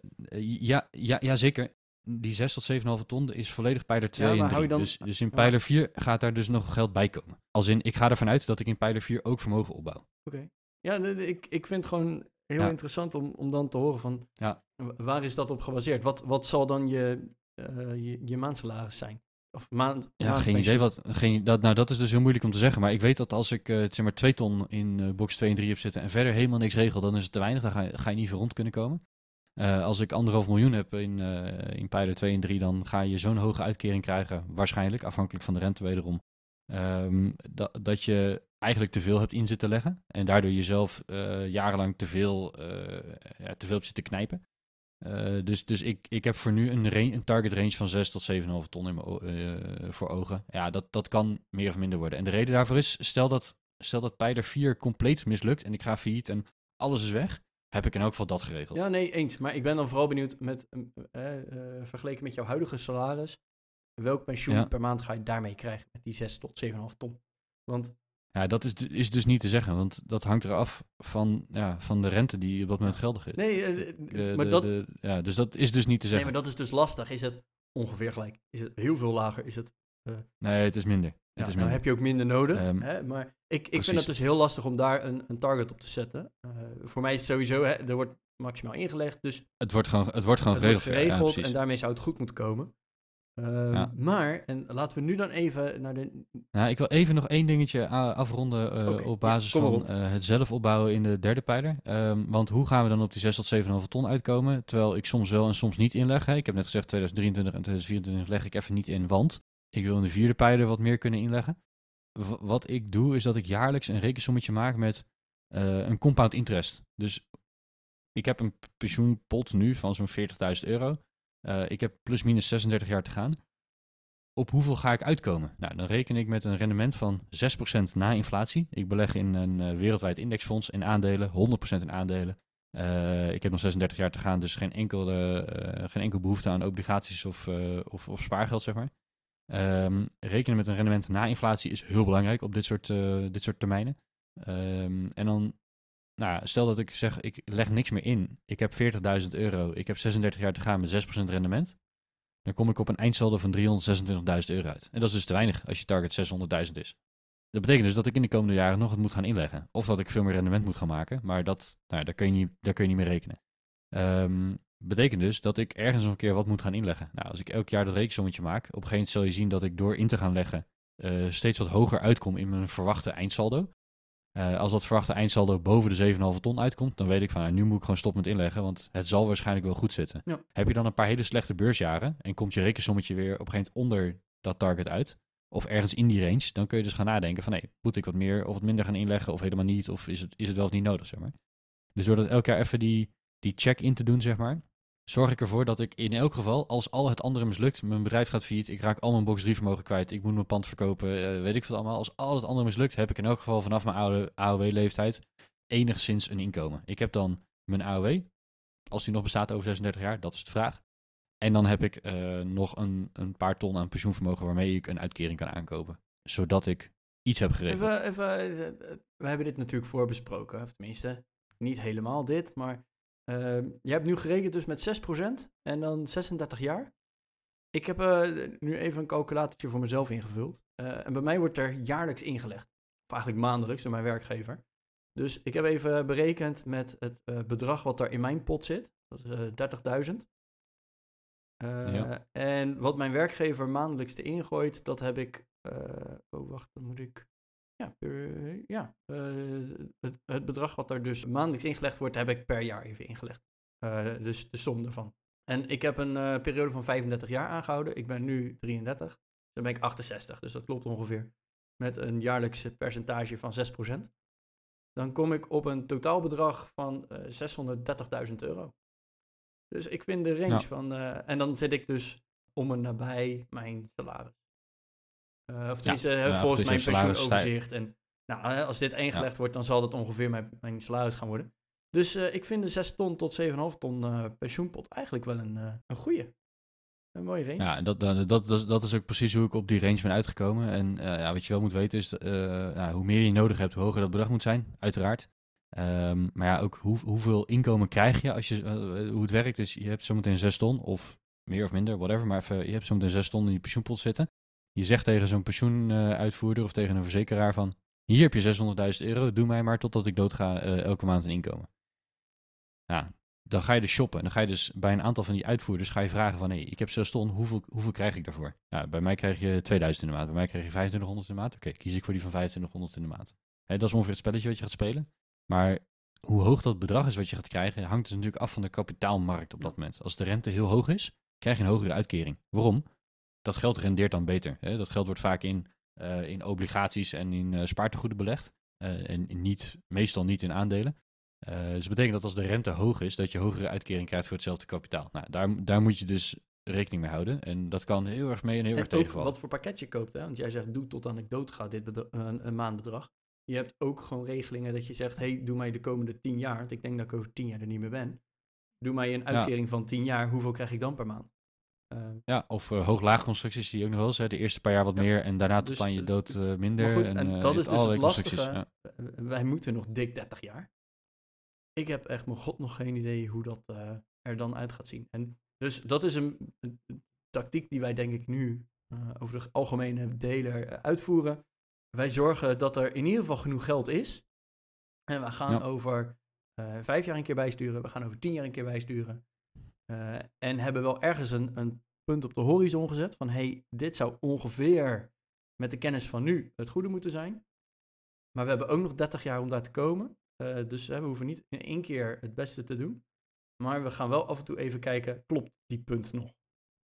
ja, ja, ja, zeker. Die 6 tot 7,5 ton is volledig pijler 2 ja, en 3. Dan... Dus, dus in pijler 4 gaat daar dus nog geld bij komen. Als in, ik ga ervan uit dat ik in pijler 4 ook vermogen opbouw. Oké. Okay. Ja, ik, ik vind het gewoon heel interessant om, om dan te horen van ja. waar is dat op gebaseerd? Wat, wat zal dan je, uh, je, je maandsalaris zijn? Of maand, ja, geen idee. Wat, geen, dat, nou, dat is dus heel moeilijk om te zeggen. Maar ik weet dat als ik uh, zeg maar twee ton in uh, box 2 en 3 heb zitten en verder helemaal niks regel, dan is het te weinig. Dan ga je, ga je niet voor rond kunnen komen. Uh, als ik anderhalf miljoen heb in, in pijler 2 en 3, dan ga je zo'n hoge uitkering krijgen. Waarschijnlijk, afhankelijk van de rente wederom. Um, dat, dat je eigenlijk te veel hebt in zitten leggen. En daardoor jezelf uh, jarenlang te veel, uh, ja, te veel hebt zitten knijpen. Uh, dus dus ik, ik heb voor nu een, range, een target range van 6 tot 7,5 ton in mijn, voor ogen. Ja, dat, dat kan meer of minder worden. En de reden daarvoor is, stel dat, stel dat Pijler 4 compleet mislukt en ik ga failliet en alles is weg, heb ik in elk geval dat geregeld. Ja, nee, eens. Maar ik ben dan vooral benieuwd met, vergeleken met jouw huidige salaris, welk pensioen ja. per maand ga je daarmee krijgen met die 6 tot 7,5 ton? Want ja, dat is, is dus niet te zeggen, want dat hangt eraf van, ja, van de rente die op dat moment geldig is. Nee, uh, maar dat... De, ja, dus dat is dus niet te zeggen. Nee, maar dat is dus lastig. Is het ongeveer gelijk? Is het heel veel lager? Is het... Uh... Nee, het is minder. Het ja, nou heb je ook minder nodig. Um, hè? Maar ik, ik vind het dus heel lastig om daar een, een target op te zetten. Uh, voor mij is het sowieso, hè, er wordt maximaal ingelegd, dus... Het wordt gewoon, het wordt gewoon het geregeld. Wordt geregeld ja, en daarmee zou het goed moeten komen. Ja. Maar, en laten we nu dan even naar de. Nou, ik wil even nog één dingetje afronden uh, okay, op basis ja, van uh, het zelf opbouwen in de derde pijler. Um, want hoe gaan we dan op die 6 tot 7,5 ton uitkomen? Terwijl ik soms wel en soms niet inleg. Hè. Ik heb net gezegd 2023 en 2024 leg ik even niet in, want ik wil in de vierde pijler wat meer kunnen inleggen. W wat ik doe is dat ik jaarlijks een rekensommetje maak met een compound interest. Dus ik heb een pensioenpot nu van zo'n 40.000 euro. Uh, ik heb plus minus 36 jaar te gaan. Op hoeveel ga ik uitkomen? Nou, dan reken ik met een rendement van 6% na inflatie. Ik beleg in een uh, wereldwijd indexfonds in aandelen, 100% in aandelen. Uh, ik heb nog 36 jaar te gaan, dus geen, enkele, geen enkel behoefte aan obligaties of, of, of, spaargeld, zeg maar. Ehm, rekenen met een rendement na inflatie is heel belangrijk op dit soort, eh, dit soort termijnen. Ehm, en dan, nou, stel dat ik zeg, ik leg niks meer in. Ik heb 40.000 euro, ik heb 36 jaar te gaan met 6% rendement. Dan kom ik op een eindsaldo van 326.000 euro uit. En dat is dus te weinig als je target 600.000 is. Dat betekent dus dat ik in de komende jaren nog wat moet gaan inleggen. Of dat ik veel meer rendement moet gaan maken. Maar dat, nou, daar, kun je niet, daar kun je niet mee rekenen. Um, betekent dus dat ik ergens nog een keer wat moet gaan inleggen. Nou, als ik elk jaar dat rekensommetje maak, op een gegeven moment zul je zien dat ik door in te gaan leggen uh, steeds wat hoger uitkom in mijn verwachte eindsaldo. Uh, als dat verwachte eindsaldo boven de 7,5 ton uitkomt, dan weet ik van nou, nu moet ik gewoon stoppen met inleggen, want het zal waarschijnlijk wel goed zitten. Ja. Heb je dan een paar hele slechte beursjaren en komt je rekensommetje weer op een gegeven moment onder dat target uit, of ergens in die range, dan kun je dus gaan nadenken van nee, moet ik wat meer of wat minder gaan inleggen of helemaal niet, of is het, is het wel of niet nodig, zeg maar. Dus door dat elk jaar even die, die check in te doen, zeg maar, zorg ik ervoor dat ik in elk geval, als al het andere mislukt, mijn bedrijf gaat failliet, ik raak al mijn box 3 vermogen kwijt, ik moet mijn pand verkopen, uh, weet ik veel allemaal. Als al het andere mislukt, heb ik in elk geval vanaf mijn oude AOW-leeftijd enigszins een inkomen. Ik heb dan mijn AOW, als die nog bestaat over 36 jaar, dat is de vraag. En dan heb ik uh, nog een, een paar ton aan pensioenvermogen waarmee ik een uitkering kan aankopen. Zodat ik iets heb geregeld. Even, even, we hebben dit natuurlijk voorbesproken, of tenminste, niet helemaal dit, maar je hebt nu gerekend dus met 6% en dan 36 jaar. Ik heb uh, nu even een calculatortje voor mezelf ingevuld. Uh, en bij mij wordt er jaarlijks ingelegd. Of eigenlijk maandelijks door mijn werkgever. Dus ik heb even berekend met het uh, bedrag wat er in mijn pot zit. Dat is 30.000. Ja. En wat mijn werkgever maandelijks te ingooit, dat heb ik. oh, wacht, dan moet ik. Ja, per, ja uh, het, het, bedrag wat er dus maandelijks ingelegd wordt, heb ik per jaar even ingelegd. Uh, dus de som ervan. En ik heb een uh, periode van 35 jaar aangehouden. Ik ben nu 33. Dan ben ik 68, dus dat klopt ongeveer. Met een jaarlijks percentage van 6%. Dan kom ik op een totaalbedrag van 630.000 euro. Dus ik vind de range ja. van. en dan zit ik dus om en nabij mijn salaris. Uh, of tenminste, ja, ja, volgens mijn pensioenoverzicht. En nou, als dit ingelegd ja. wordt, dan zal dat ongeveer mijn, mijn salaris gaan worden. Dus uh, ik vind de 6 ton tot 7,5 ton uh, pensioenpot eigenlijk wel een, een goede. Een mooie range. Ja, dat, dat, dat, dat is ook precies hoe ik op die range ben uitgekomen. En ja, wat je wel moet weten is, ja, hoe meer je nodig hebt, hoe hoger dat bedrag moet zijn, uiteraard. Um, maar ja, ook hoe, hoeveel inkomen krijg je als je, hoe het werkt is, je hebt zometeen 6 ton of meer of minder, whatever, maar even, je hebt zometeen 6 ton in die pensioenpot zitten je zegt tegen zo'n pensioenuitvoerder of tegen een verzekeraar van... Hier heb je 600.000 euro, doe mij maar totdat ik dood ga uh, elke maand een inkomen. Ja, dan ga je dus shoppen. Dan ga je dus bij een aantal van die uitvoerders ga je vragen van... Hé, ik heb 6 ton, hoeveel, hoeveel krijg ik daarvoor? Ja, bij mij krijg je 2000 in de maand. Bij mij krijg je 2500 in de maand. Oké, kies ik voor die van 2500 in de maand. Dat is ongeveer het spelletje wat je gaat spelen. Maar hoe hoog dat bedrag is wat je gaat krijgen... hangt dus natuurlijk af van de kapitaalmarkt op dat moment. Als de rente heel hoog is, krijg je een hogere uitkering. Waarom? Dat geld rendeert dan beter. Hè? Dat geld wordt vaak in, uh, in obligaties en in uh, spaartegoeden belegd. Uh, en niet, meestal niet in aandelen. dus dat betekent dat als de rente hoog is, dat je hogere uitkering krijgt voor hetzelfde kapitaal. Nou, daar, daar moet je dus rekening mee houden. En dat kan heel erg mee en heel en erg tegenvallen. Wat voor pakket je koopt, hè? Want jij zegt, doe tot aan ik dood ga, dit een, een maandbedrag. Je hebt ook gewoon regelingen dat je zegt, hey, doe mij de komende tien jaar, want ik denk dat ik over tien jaar er niet meer ben. Doe mij een uitkering ja. van tien jaar, hoeveel krijg ik dan per maand? Uh, ja, of uh, hoog-laag constructies die ook nog wel eens. Hè. De eerste paar jaar wat ja, meer en daarna dus, tot aan je dood uh, minder. Goed, en, en dat is dus het lastige. Ja. Wij moeten nog dik 30 jaar. Ik heb echt mijn god nog geen idee hoe dat er dan uit gaat zien. En dus dat is een, een tactiek die wij denk ik nu over de algemene deler uitvoeren. Wij zorgen dat er in ieder geval genoeg geld is. En we gaan over vijf jaar een keer bijsturen. We gaan over tien jaar een keer bijsturen. Uh, en hebben wel ergens een, een, punt op de horizon gezet van hey, dit zou ongeveer met de kennis van nu het goede moeten zijn. Maar we hebben ook nog 30 jaar om daar te komen. Uh, dus we hoeven niet in één keer het beste te doen. Maar we gaan wel af en toe even kijken, klopt die punt nog?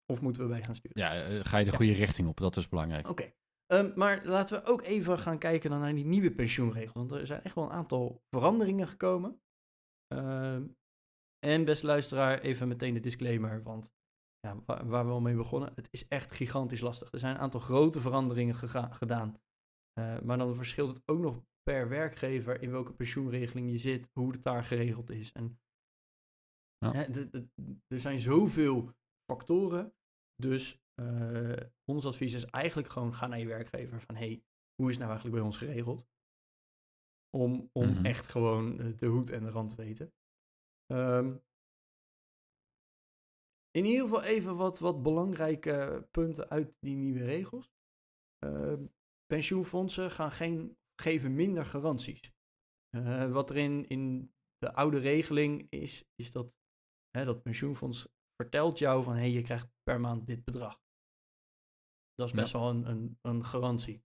Of moeten we bij gaan sturen? Ja, ga je de ja. goede richting op? Dat is belangrijk. Oké. Okay. Um, maar laten we ook even gaan kijken dan naar die nieuwe pensioenregels. Want er zijn echt wel een aantal veranderingen gekomen. Uh, en beste luisteraar, even meteen de disclaimer, want ja, waar, waar, we al mee begonnen, het is echt gigantisch lastig. Er zijn een aantal grote veranderingen gedaan. Uh, maar dan verschilt het ook nog per werkgever in welke pensioenregeling je zit, hoe het daar geregeld is. En ja. hè, er zijn zoveel factoren, dus Uh, ons advies is eigenlijk gewoon ga naar je werkgever van hey, hoe is het nou eigenlijk bij ons geregeld? Om, om Mhm. echt gewoon eh, de hoed en de rand te weten. Ehm, in ieder geval even wat, wat belangrijke punten uit die nieuwe regels. Ehm, pensioenfondsen gaan geen, geven minder garanties. Eh, wat er in, in de oude regeling is, is dat hè, dat pensioenfonds vertelt jou van hé, hey, je krijgt per maand dit bedrag. Dat is Ja. best wel een, een, een garantie.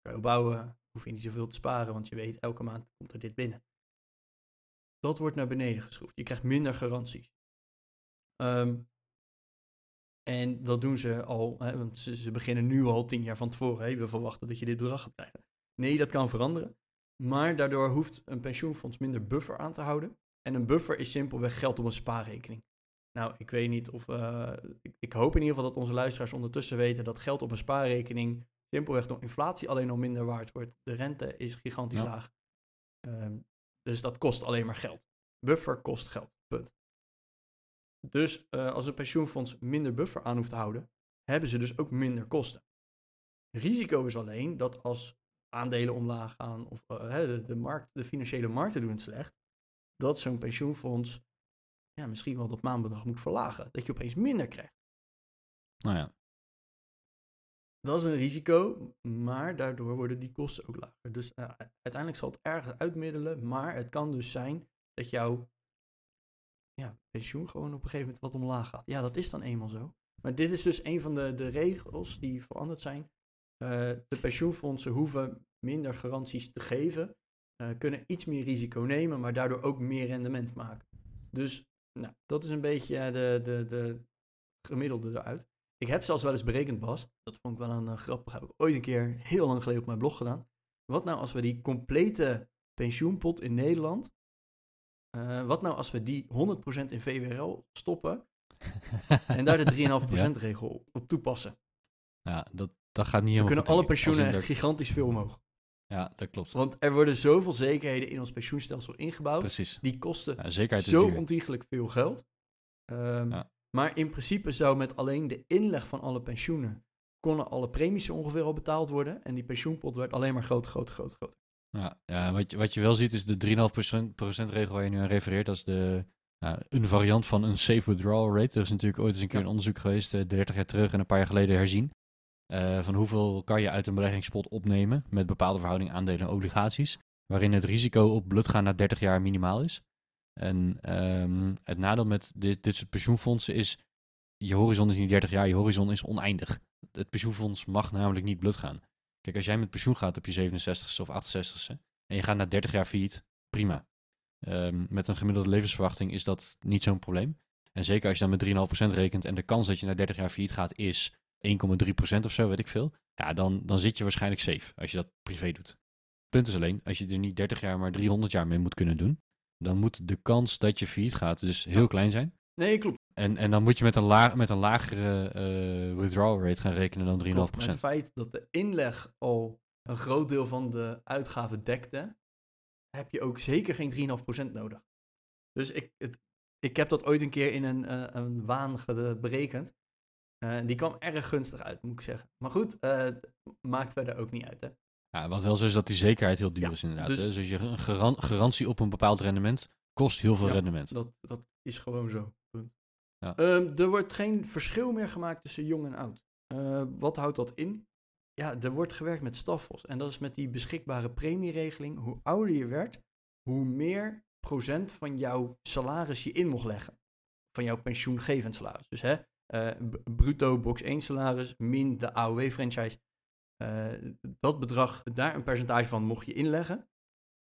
Kan je bouwen, hoef je niet zoveel te sparen, want je weet elke maand komt er dit binnen. Dat wordt naar beneden geschroefd. Je krijgt minder garanties. Ehm, en dat doen ze al, hè, want ze, ze beginnen nu al tien jaar van tevoren. Hey, we verwachten dat je dit bedrag gaat krijgen. Nee, dat kan veranderen. Maar daardoor hoeft een pensioenfonds minder buffer aan te houden. En een buffer is simpelweg geld op een spaarrekening. Nou, ik weet niet of. eh, ik, ik hoop in ieder geval dat onze luisteraars ondertussen weten dat geld op een spaarrekening simpelweg door inflatie alleen al minder waard wordt. De rente is gigantisch Ja. laag. Ehm, dus dat kost alleen maar geld. Buffer kost geld. Punt. Dus eh, als een pensioenfonds minder buffer aan hoeft te houden, hebben ze dus ook minder kosten. Risico is alleen dat als aandelen omlaag gaan of eh, de, de, markt, de financiële markten doen het slecht, dat zo'n pensioenfonds ja, misschien wel dat maandbedrag moet verlagen. Dat je opeens minder krijgt. Nou ja, Dat is een risico, maar daardoor worden die kosten ook lager. Dus eh, uiteindelijk zal het ergens uitmiddelen, maar het kan dus zijn dat jouw ja, pensioen gewoon op een gegeven moment wat omlaag gaat. Ja, dat is dan eenmaal zo. Maar dit is dus een van de, de regels die veranderd zijn. Eh, de pensioenfondsen hoeven minder garanties te geven, eh, kunnen iets meer risico nemen, maar daardoor ook meer rendement maken. Dus nou, dat is een beetje de, de, de gemiddelde eruit. Ik heb zelfs wel eens berekend, Bas. Dat vond ik wel een uh, grappig. Heb ik ooit een keer heel lang geleden op mijn blog gedaan. Wat nou als we die complete pensioenpot in Nederland. Uh, wat nou als we die 100% in VWRL stoppen. en daar de 3,5% regel op, toepassen? ja dat, dat gaat niet helemaal kunnen goed, alle pensioenen echt gigantisch veel omhoog. Ja, dat klopt. Want er worden zoveel zekerheden in ons pensioenstelsel ingebouwd. Precies. Die kosten Ja, zo ontiegelijk veel geld. Ehm, Ja. Maar in principe zou met alleen de inleg van alle pensioenen... konden alle premies ongeveer al betaald worden. En die pensioenpot werd alleen maar groter, groter, groter, groter. Ja, ja wat, je, wat je wel ziet is de 3,5% regel waar je nu aan refereert. Dat is de, ja, een variant van een safe withdrawal rate. Er is natuurlijk ooit eens een keer Ja. een onderzoek geweest, eh, 30 jaar terug en een paar jaar geleden herzien. eh, van hoeveel kan je uit een beleggingspot opnemen met bepaalde verhouding aandelen en obligaties. Waarin het risico op bloedgaan na 30 jaar minimaal is. En ehm, het nadeel met dit, dit soort pensioenfondsen is, je horizon is niet 30 jaar, je horizon is oneindig. Het pensioenfonds mag namelijk niet bloed gaan. Kijk, als jij met pensioen gaat op je 67ste of 68ste en je gaat na 30 jaar failliet, prima. Ehm, met een gemiddelde levensverwachting is dat niet zo'n probleem. En zeker als je dan met 3,5% rekent en de kans dat je na 30 jaar failliet gaat is 1,3% of zo, weet ik veel. Ja, dan, dan zit je waarschijnlijk safe als je dat privé doet. Punt is alleen, als je er niet 30 jaar, maar 300 jaar mee moet kunnen doen, dan moet de kans dat je failliet gaat dus heel klein zijn. Nee, klopt. En, en dan moet je met een, laag, met een lagere eh, withdrawal rate gaan rekenen dan 3,5%. klopt. Maar het feit dat de inleg al een groot deel van de uitgaven dekte... heb je ook zeker geen 3,5% nodig. Dus ik, het, ik heb dat ooit een keer in een, eh, een waan berekend. Eh, die kwam erg gunstig uit, moet ik zeggen. Maar goed, maakt verder ook niet uit, hè. Ja, wat wel zo is dat die zekerheid heel duur Ja, is inderdaad. dus- hè. Dus, als je een garan- garantie op een bepaald rendement kost heel veel Ja, rendement. Dat, dat is gewoon zo. Ja. Ehm, er wordt geen verschil meer gemaakt tussen jong en oud. Eh, wat houdt dat in? Ja, er wordt gewerkt met stafos. En dat is met die beschikbare premieregeling. Hoe ouder je werd, hoe meer procent van jouw salaris je in mocht leggen. Van jouw pensioengevend salaris. Dus hè, eh, bruto box 1 salaris min de AOW-franchise. Eh, dat bedrag, daar een percentage van mocht je inleggen.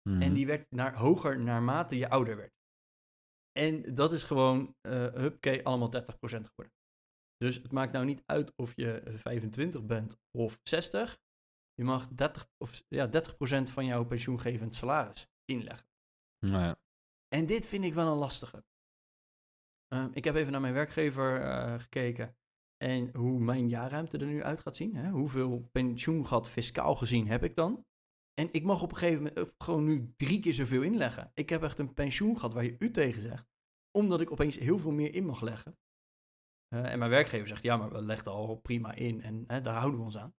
Mhm. En die werd naar, hoger naarmate je ouder werd. En dat is gewoon, uh, hupke, allemaal 30% geworden. Dus het maakt nou niet uit of je 25 bent of 60. Je mag 30, of, ja, 30% van jouw pensioengevend salaris inleggen. Nou ja. En dit vind ik wel een lastige. Uh, ik heb even naar mijn werkgever uh, gekeken en hoe mijn jaarruimte er nu uit gaat zien. Hè? Hoeveel pensioengat fiscaal gezien heb ik dan? En ik mag op een gegeven moment gewoon nu drie keer zoveel inleggen. Ik heb echt een pensioengat waar je u tegen zegt. Omdat ik opeens heel veel meer in mag leggen. Eh, en mijn werkgever zegt, ja, maar we legden al prima in en hè, daar houden we ons aan.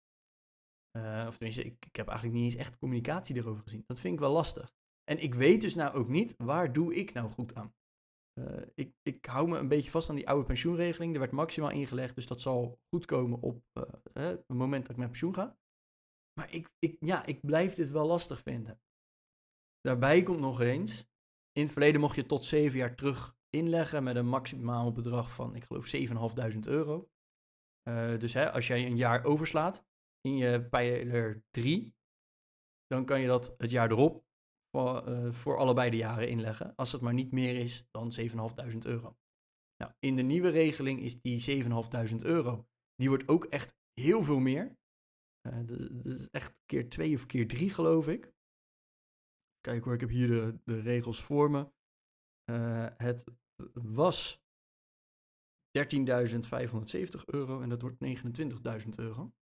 Uh, of tenminste, ik, ik heb eigenlijk niet eens echt communicatie erover gezien. Dat vind ik wel lastig. En ik weet dus nou ook niet, waar doe ik nou goed aan? Uh, ik, ik hou me een beetje vast aan die oude pensioenregeling. Er werd maximaal ingelegd, dus dat zal goed komen op het moment dat ik met pensioen ga. Maar ik, ik, ja, ik blijf dit wel lastig vinden. Daarbij komt nog eens, in het verleden mocht je tot zeven jaar terug inleggen met een maximaal bedrag van, ik geloof, 7.500 euro. Dus hè, als jij een jaar overslaat in je pijler 3, dan kan je dat het jaar erop voor, uh, voor allebei de jaren inleggen. Als het maar niet meer is dan 7.500 euro. Nou, in de nieuwe regeling is die 7.500 euro, die wordt ook echt heel veel meer. Uh, dat is echt keer 2 of keer 3 geloof ik. Kijk hoor, ik heb hier de, de regels voor me. Uh, het was 13.570 euro en dat wordt 29.000 euro.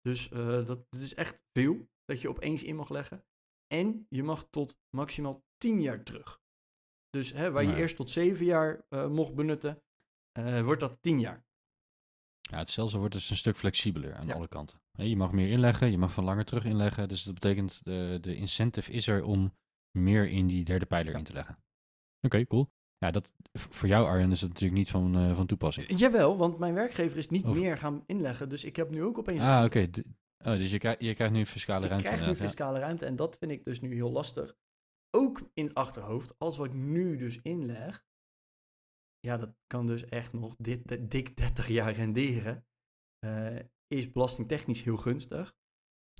Dus dat, dat, is echt veel dat je opeens in mag leggen. En je mag tot maximaal 10 jaar terug. Dus hè, waar je eerst tot 7 jaar uh, mocht benutten, wordt dat 10 jaar. Ja, het stelsel wordt dus een stuk flexibeler aan ja. alle kanten. Je mag meer inleggen, je mag van langer terug inleggen. Dus dat betekent de, de incentive is er om meer in die derde pijler ja. in te leggen. Oké, okay, cool. Ja, dat, voor jou Arjen is dat natuurlijk niet van, uh, van toepassing. Jawel, want mijn werkgever is niet of... meer gaan inleggen. Dus ik heb nu ook opeens... Ah, oké. Okay. Oh, dus je, krijgt, je krijgt nu fiscale ruimte. Ik krijg nu fiscale ja. ruimte en dat vind ik dus nu heel lastig. Ook in het achterhoofd, als wat ik nu dus inleg, ja, dat kan dus echt nog dit, dik 30 jaar renderen. Uh, is belastingtechnisch heel gunstig.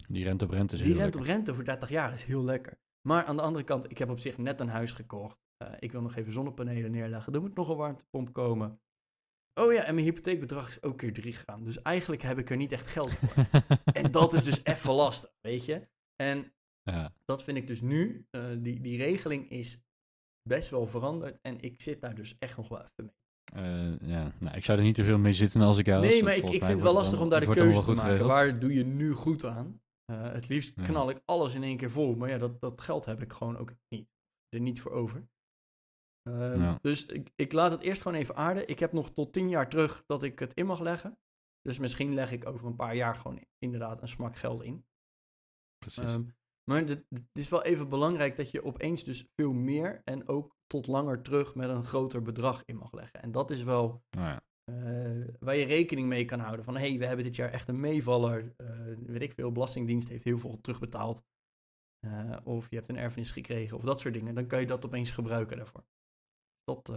Die rente op rente is Die rente op rente voor 30 jaar is heel lekker. Maar aan de andere kant, ik heb op zich net een huis gekocht. Uh, ik wil nog even zonnepanelen neerleggen. Er moet nog een warmtepomp komen. Oh ja, en mijn hypotheekbedrag is ook keer drie gegaan. Dus eigenlijk heb ik er niet echt geld voor. en dat is dus even lastig, weet je. En ja. dat vind ik dus nu, uh, die, die regeling is best wel veranderd. En ik zit daar dus echt nog wel even mee. Uh, ja, nou, ik zou er niet te veel mee zitten als ik jou Nee, maar ik, ik vind het wel lastig om daar de keuze te maken. Geregeld. Waar doe je nu goed aan? Uh, het liefst knal ik alles in één keer vol. Maar ja, dat, dat geld heb ik gewoon ook niet. Er niet voor over. Uh, ja. Dus ik, ik laat het eerst gewoon even aarden. Ik heb nog tot tien jaar terug dat ik het in mag leggen. Dus misschien leg ik over een paar jaar gewoon inderdaad een smak geld in. Precies. Um, maar het is wel even belangrijk dat je opeens dus veel meer en ook tot langer terug met een groter bedrag in mag leggen. En dat is wel oh ja. uh, waar je rekening mee kan houden. Van hé, hey, we hebben dit jaar echt een meevaller. Uh, weet ik veel, Belastingdienst heeft heel veel terugbetaald. Uh, of je hebt een erfenis gekregen of dat soort dingen. Dan kan je dat opeens gebruiken daarvoor. Dat,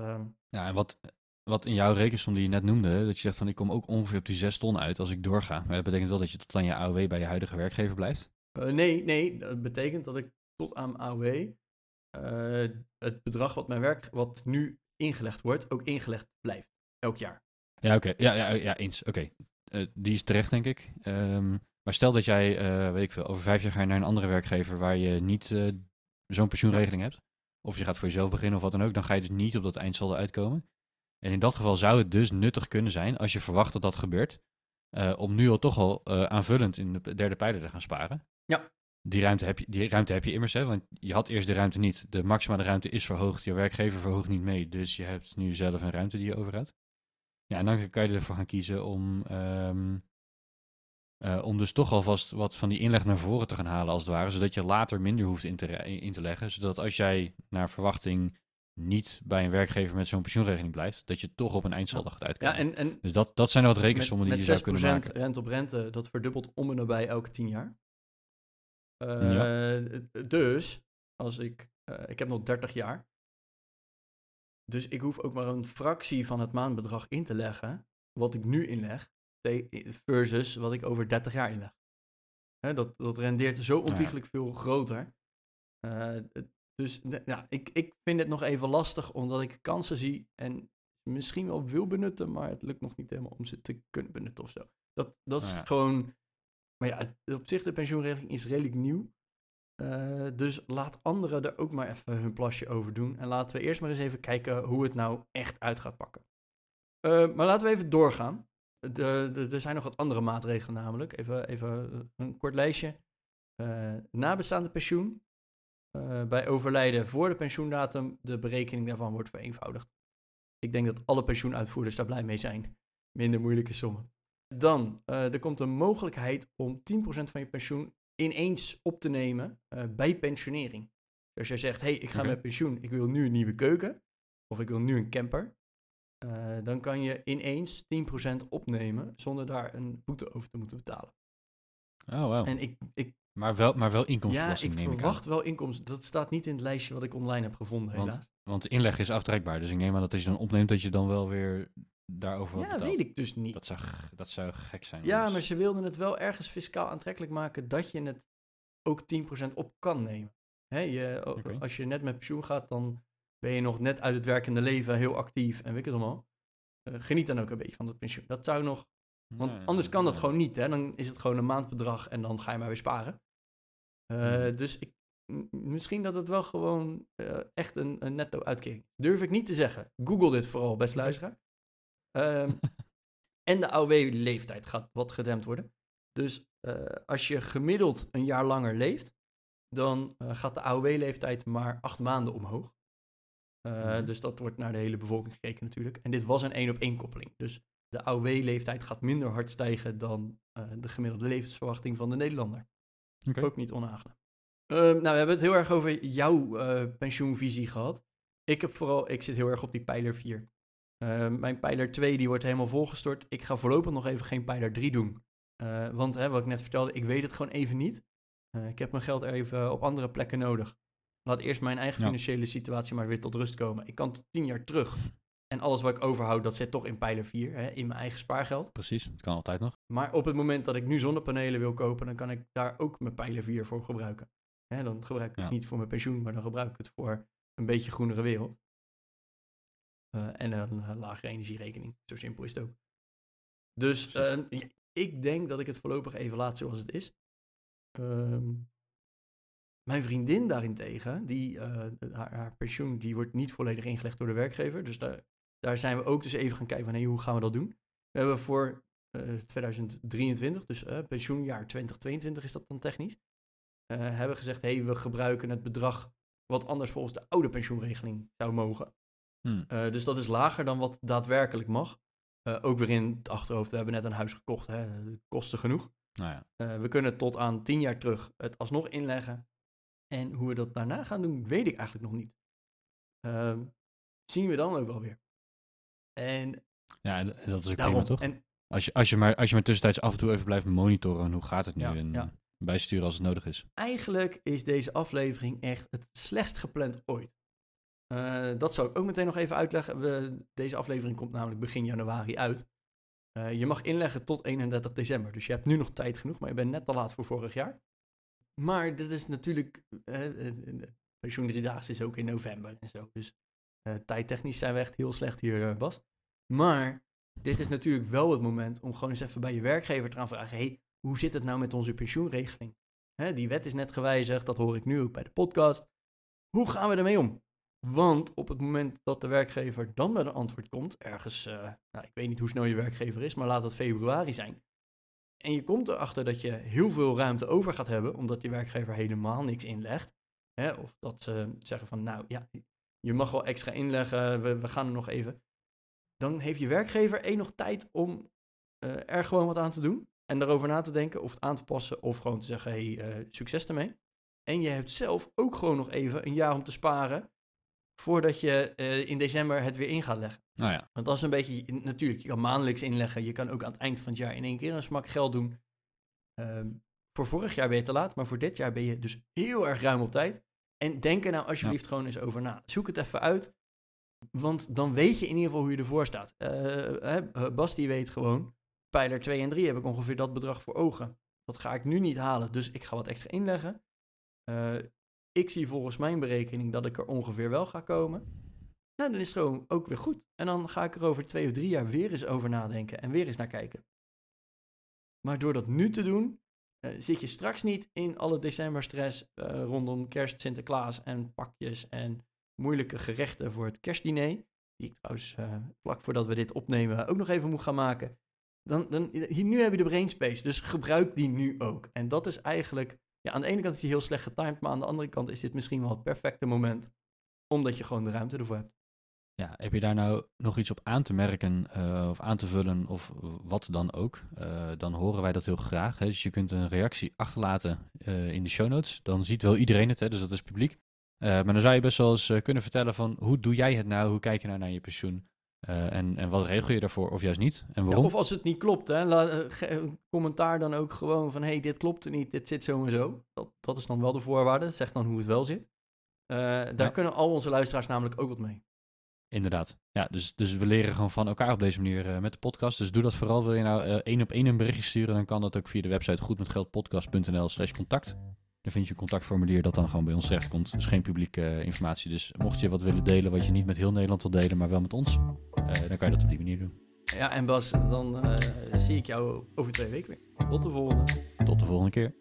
ja, en wat, wat in jouw rekensom die je net noemde, dat je zegt van ik kom ook ongeveer op die zes ton uit als ik doorga. Maar dat betekent wel dat je tot aan je AOW bij je huidige werkgever blijft? Uh, nee, nee, dat betekent dat ik tot aan AOW uh, het bedrag wat mijn werk, wat nu ingelegd wordt, ook ingelegd blijft. Elk jaar. Ja, oké. Okay. Ja, ja, ja, eens. Oké. Okay. Uh, die is terecht, denk ik. Um, maar stel dat jij, weet ik veel, over vijf jaar ga je naar een andere werkgever waar je niet zo'n pensioenregeling hebt. Of je gaat voor jezelf beginnen of wat dan ook. Dan ga je dus niet op dat eindsaldo uitkomen. En in dat geval zou het dus nuttig kunnen zijn, als je verwacht dat dat gebeurt, om nu al toch al aanvullend in de derde pijler te gaan sparen. Ja. Die ruimte heb je, die ruimte heb je immers, hè? want je had eerst de ruimte niet. De maximale ruimte is verhoogd, je werkgever verhoogt niet mee. Dus je hebt nu zelf een ruimte die je overhoudt. Ja, en dan kan je ervoor gaan kiezen om, um, uh, om dus toch alvast wat van die inleg naar voren te gaan halen, als het ware. Zodat je later minder hoeft in te, in te leggen. Zodat als jij naar verwachting niet bij een werkgever met zo'n pensioenregeling blijft, dat je toch op een eindsaldo gaat uitkomen. Ja, en, en dus dat, dat zijn wat rekensommen die je zou kunnen maken. Met 6% rente op rente, dat verdubbelt om en nabij elke 10 jaar. Uh, ja. Dus, als ik, uh, ik heb nog 30 jaar. Dus ik hoef ook maar een fractie van het maandbedrag in te leggen. Wat ik nu inleg. Versus wat ik over 30 jaar inleg. Hè, dat, dat rendeert zo ontiegelijk ja. veel groter. Uh, dus ja, ik, ik vind het nog even lastig omdat ik kansen zie. En misschien wel wil benutten. Maar het lukt nog niet helemaal om ze te kunnen benutten of zo. Dat, dat is ja. gewoon maar ja, op zich de pensioenregeling is redelijk nieuw. Uh, dus laat anderen er ook maar even hun plasje over doen. En laten we eerst maar eens even kijken hoe het nou echt uit gaat pakken. Uh, maar laten we even doorgaan. Er zijn nog wat andere maatregelen namelijk. Even, even een kort lijstje. Uh, nabestaande pensioen. bij overlijden voor de pensioendatum, de berekening daarvan wordt vereenvoudigd. Ik denk dat alle pensioenuitvoerders daar blij mee zijn. Minder moeilijke sommen. Dan, uh, er komt een mogelijkheid om 10% van je pensioen ineens op te nemen bij pensionering. Dus als je zegt, hé, hey, ik ga okay. met pensioen, ik wil nu een nieuwe keuken, of ik wil nu een camper, uh, dan kan je ineens 10% opnemen zonder daar een boete over te moeten betalen. Oh, wow. En ik, ik, maar, wel, maar wel inkomstenbelasting ja, ik verwacht wel inkomsten. Dat staat niet in het lijstje wat ik online heb gevonden, want, helaas. Want de inleg is aftrekbaar, dus ik neem aan dat als je dan opneemt, dat je dan wel weer daarover Ja, betaalt. weet ik dus niet. Dat zou, dat zou gek zijn. Ja, anders. maar ze wilden het wel ergens fiscaal aantrekkelijk maken dat je het ook 10% op kan nemen. Hè, je. Als je net met pensioen gaat, dan ben je nog net uit het werkende leven heel actief en weet ik het allemaal. Eh, geniet dan ook een beetje van dat pensioen. Dat zou nog, want anders kan dat gewoon niet. Hè? Dan is het gewoon een maandbedrag en dan ga je maar weer sparen. Eh, Mhm. Dus ik, misschien dat het wel gewoon eh, echt een, een netto uitkering is. Durf ik niet te zeggen. Google dit vooral, best luisteraar. Ehm, en de AOW-leeftijd gaat wat gedempt worden. Dus als je gemiddeld een jaar langer leeft, dan gaat de AOW-leeftijd maar acht maanden omhoog. Eh, Mhm. Dus dat wordt naar de hele bevolking gekeken natuurlijk. En dit was een één op één koppeling. Dus de AOW-leeftijd gaat minder hard stijgen dan eh, de gemiddelde levensverwachting van de Nederlander. Ook niet onaangenaam. Ehm, nou, we hebben het heel erg over jouw eh, pensioenvisie gehad. Ik heb vooral, ik zit heel erg op die pijler 4. Ehm, mijn pijler 2 die wordt helemaal volgestort. Ik ga voorlopig nog even geen pijler 3 doen. Want hè, wat ik net vertelde, ik weet het gewoon even niet. Ik heb mijn geld even op andere plekken nodig. Laat eerst mijn eigen Ja. financiële situatie maar weer tot rust komen. Ik kan tot 10 jaar terug. En alles wat ik overhoud, dat zit toch in pijler 4, hè, in mijn eigen spaargeld. Precies, het kan altijd nog. Maar op het moment dat ik nu zonnepanelen wil kopen, dan kan ik daar ook mijn pijler 4 voor gebruiken. Hè, dan gebruik ik het niet voor mijn pensioen, maar dan gebruik ik het voor een beetje groenere wereld. Eh, en een eh, lagere energierekening. Zo simpel is het ook. Dus ja, ik denk dat ik het voorlopig even laat zoals het is. Ehm, mijn vriendin daarentegen, die, eh, haar, haar pensioen die wordt niet volledig ingelegd door de werkgever. Dus daar, daar zijn we ook dus even gaan kijken van hey, hoe gaan we dat doen. We hebben voor eh, 2023, dus eh, pensioenjaar 2022 is dat dan technisch, eh, hebben gezegd hey, we gebruiken het bedrag wat anders volgens de oude pensioenregeling zou mogen. Hm. Eh, dus dat is lager dan wat daadwerkelijk mag. Eh, ook weer in het achterhoofd, we hebben net een huis gekocht, hè, kosten genoeg. Nou ja, Eh, we kunnen tot aan tien jaar terug het alsnog inleggen. En hoe we dat daarna gaan doen, weet ik eigenlijk nog niet. Ehm, zien we dan ook wel weer. En ja en, dat is ook daarom, prima, toch? en Als je, als, je maar, als je maar tussentijds af en toe even blijft monitoren, hoe gaat het nu? Ja, en ja. bijsturen als het nodig is. eigenlijk is deze aflevering echt het slechtst gepland ooit. Eh, dat zal ik ook meteen nog even uitleggen. We, deze aflevering komt namelijk begin januari uit. Eh, je mag inleggen tot 31 december. Dus je hebt nu nog tijd genoeg, maar je bent net te laat voor vorig jaar. Maar dit is natuurlijk. eh, pensioen driedaags is ook in november en zo. Dus tijdtechnisch zijn we echt heel slecht hier, Bas. Maar dit is natuurlijk wel het moment om gewoon eens even bij je werkgever te gaan vragen: hey, hoe zit het nou met onze pensioenregeling? Hè, die wet is net gewijzigd, dat hoor ik nu ook bij de podcast. Hoe gaan we ermee om? Want op het moment dat de werkgever dan met een antwoord komt, ergens, nou, ik weet niet hoe snel je werkgever is, maar laat het februari zijn. En je komt erachter dat je heel veel ruimte over gaat hebben, omdat je werkgever helemaal niks inlegt. Hè, of dat ze zeggen van, nou ja, je mag wel extra inleggen, we, we gaan er nog even. Dan heeft je werkgever één nog tijd om eh, er gewoon wat aan te doen. En daarover na te denken of het aan te passen of gewoon te zeggen, hey, eh, succes ermee. En je hebt zelf ook gewoon nog even een jaar om te sparen voordat je eh, in december het weer in gaat leggen. Nou ja, Want dat is een beetje, natuurlijk, je kan maandelijks inleggen. Je kan ook aan het eind van het jaar in één keer een smak geld doen. Ehm, voor vorig jaar ben je te laat, maar voor dit jaar ben je dus heel erg ruim op tijd. En denk er nou alsjeblieft gewoon eens over na. Zoek het even uit, want dan weet je in ieder geval hoe je ervoor staat. Eh, Bas die weet gewoon, pijler 2 en 3 heb ik ongeveer dat bedrag voor ogen. Dat ga ik nu niet halen, dus ik ga wat extra inleggen. Eh, ik zie volgens mijn berekening dat ik er ongeveer wel ga komen. Nou, dan is het gewoon ook weer goed. En dan ga ik er over twee of drie jaar weer eens over nadenken en weer eens naar kijken. Maar door dat nu te doen, eh, zit je straks niet in alle decemberstress eh, rondom kerst, Sinterklaas en pakjes en moeilijke gerechten voor het kerstdiner. Die ik trouwens eh, vlak voordat we dit opnemen ook nog even moet gaan maken. Dan, dan, hier, nu heb je de brainspace, dus gebruik die nu ook. En dat is eigenlijk, ja, aan de ene kant is die heel slecht getimed, maar aan de andere kant is dit misschien wel het perfecte moment. Omdat je gewoon de ruimte ervoor hebt. Ja, heb je daar nou nog iets op aan te merken uh, of aan te vullen of wat dan ook? Uh, dan horen wij dat heel graag. Hè? Dus je kunt een reactie achterlaten uh, in de show notes. Dan ziet wel iedereen het, hè? dus dat is publiek. maar dan zou je best wel eens kunnen vertellen van hoe doe jij het nou? Hoe kijk je nou naar je pensioen? En, en wat regel je daarvoor of juist niet? En waarom? Ja, of als het niet klopt, hè? Laat, commentaar dan ook gewoon van hey, dit klopt niet, dit zit zo en zo. Dat, dat is dan wel de voorwaarde. Zeg dan hoe het wel zit. daar ja. kunnen al onze luisteraars namelijk ook wat mee. Inderdaad. Ja, dus, dus we leren gewoon van elkaar op deze manier uh, met de podcast. Dus doe dat vooral. Wil je nou één op één een berichtje sturen, dan kan dat ook via de website goedmetgeldpodcast.nl slash contact. Dan vind je een contactformulier dat dan gewoon bij ons terechtkomt. Dat is geen publieke uh, informatie. Dus mocht je wat willen delen wat je niet met heel Nederland wil delen, maar wel met ons, dan kan je dat op die manier doen. Ja, en Bas, dan zie ik jou over twee weken weer. Tot de volgende. Tot de volgende keer.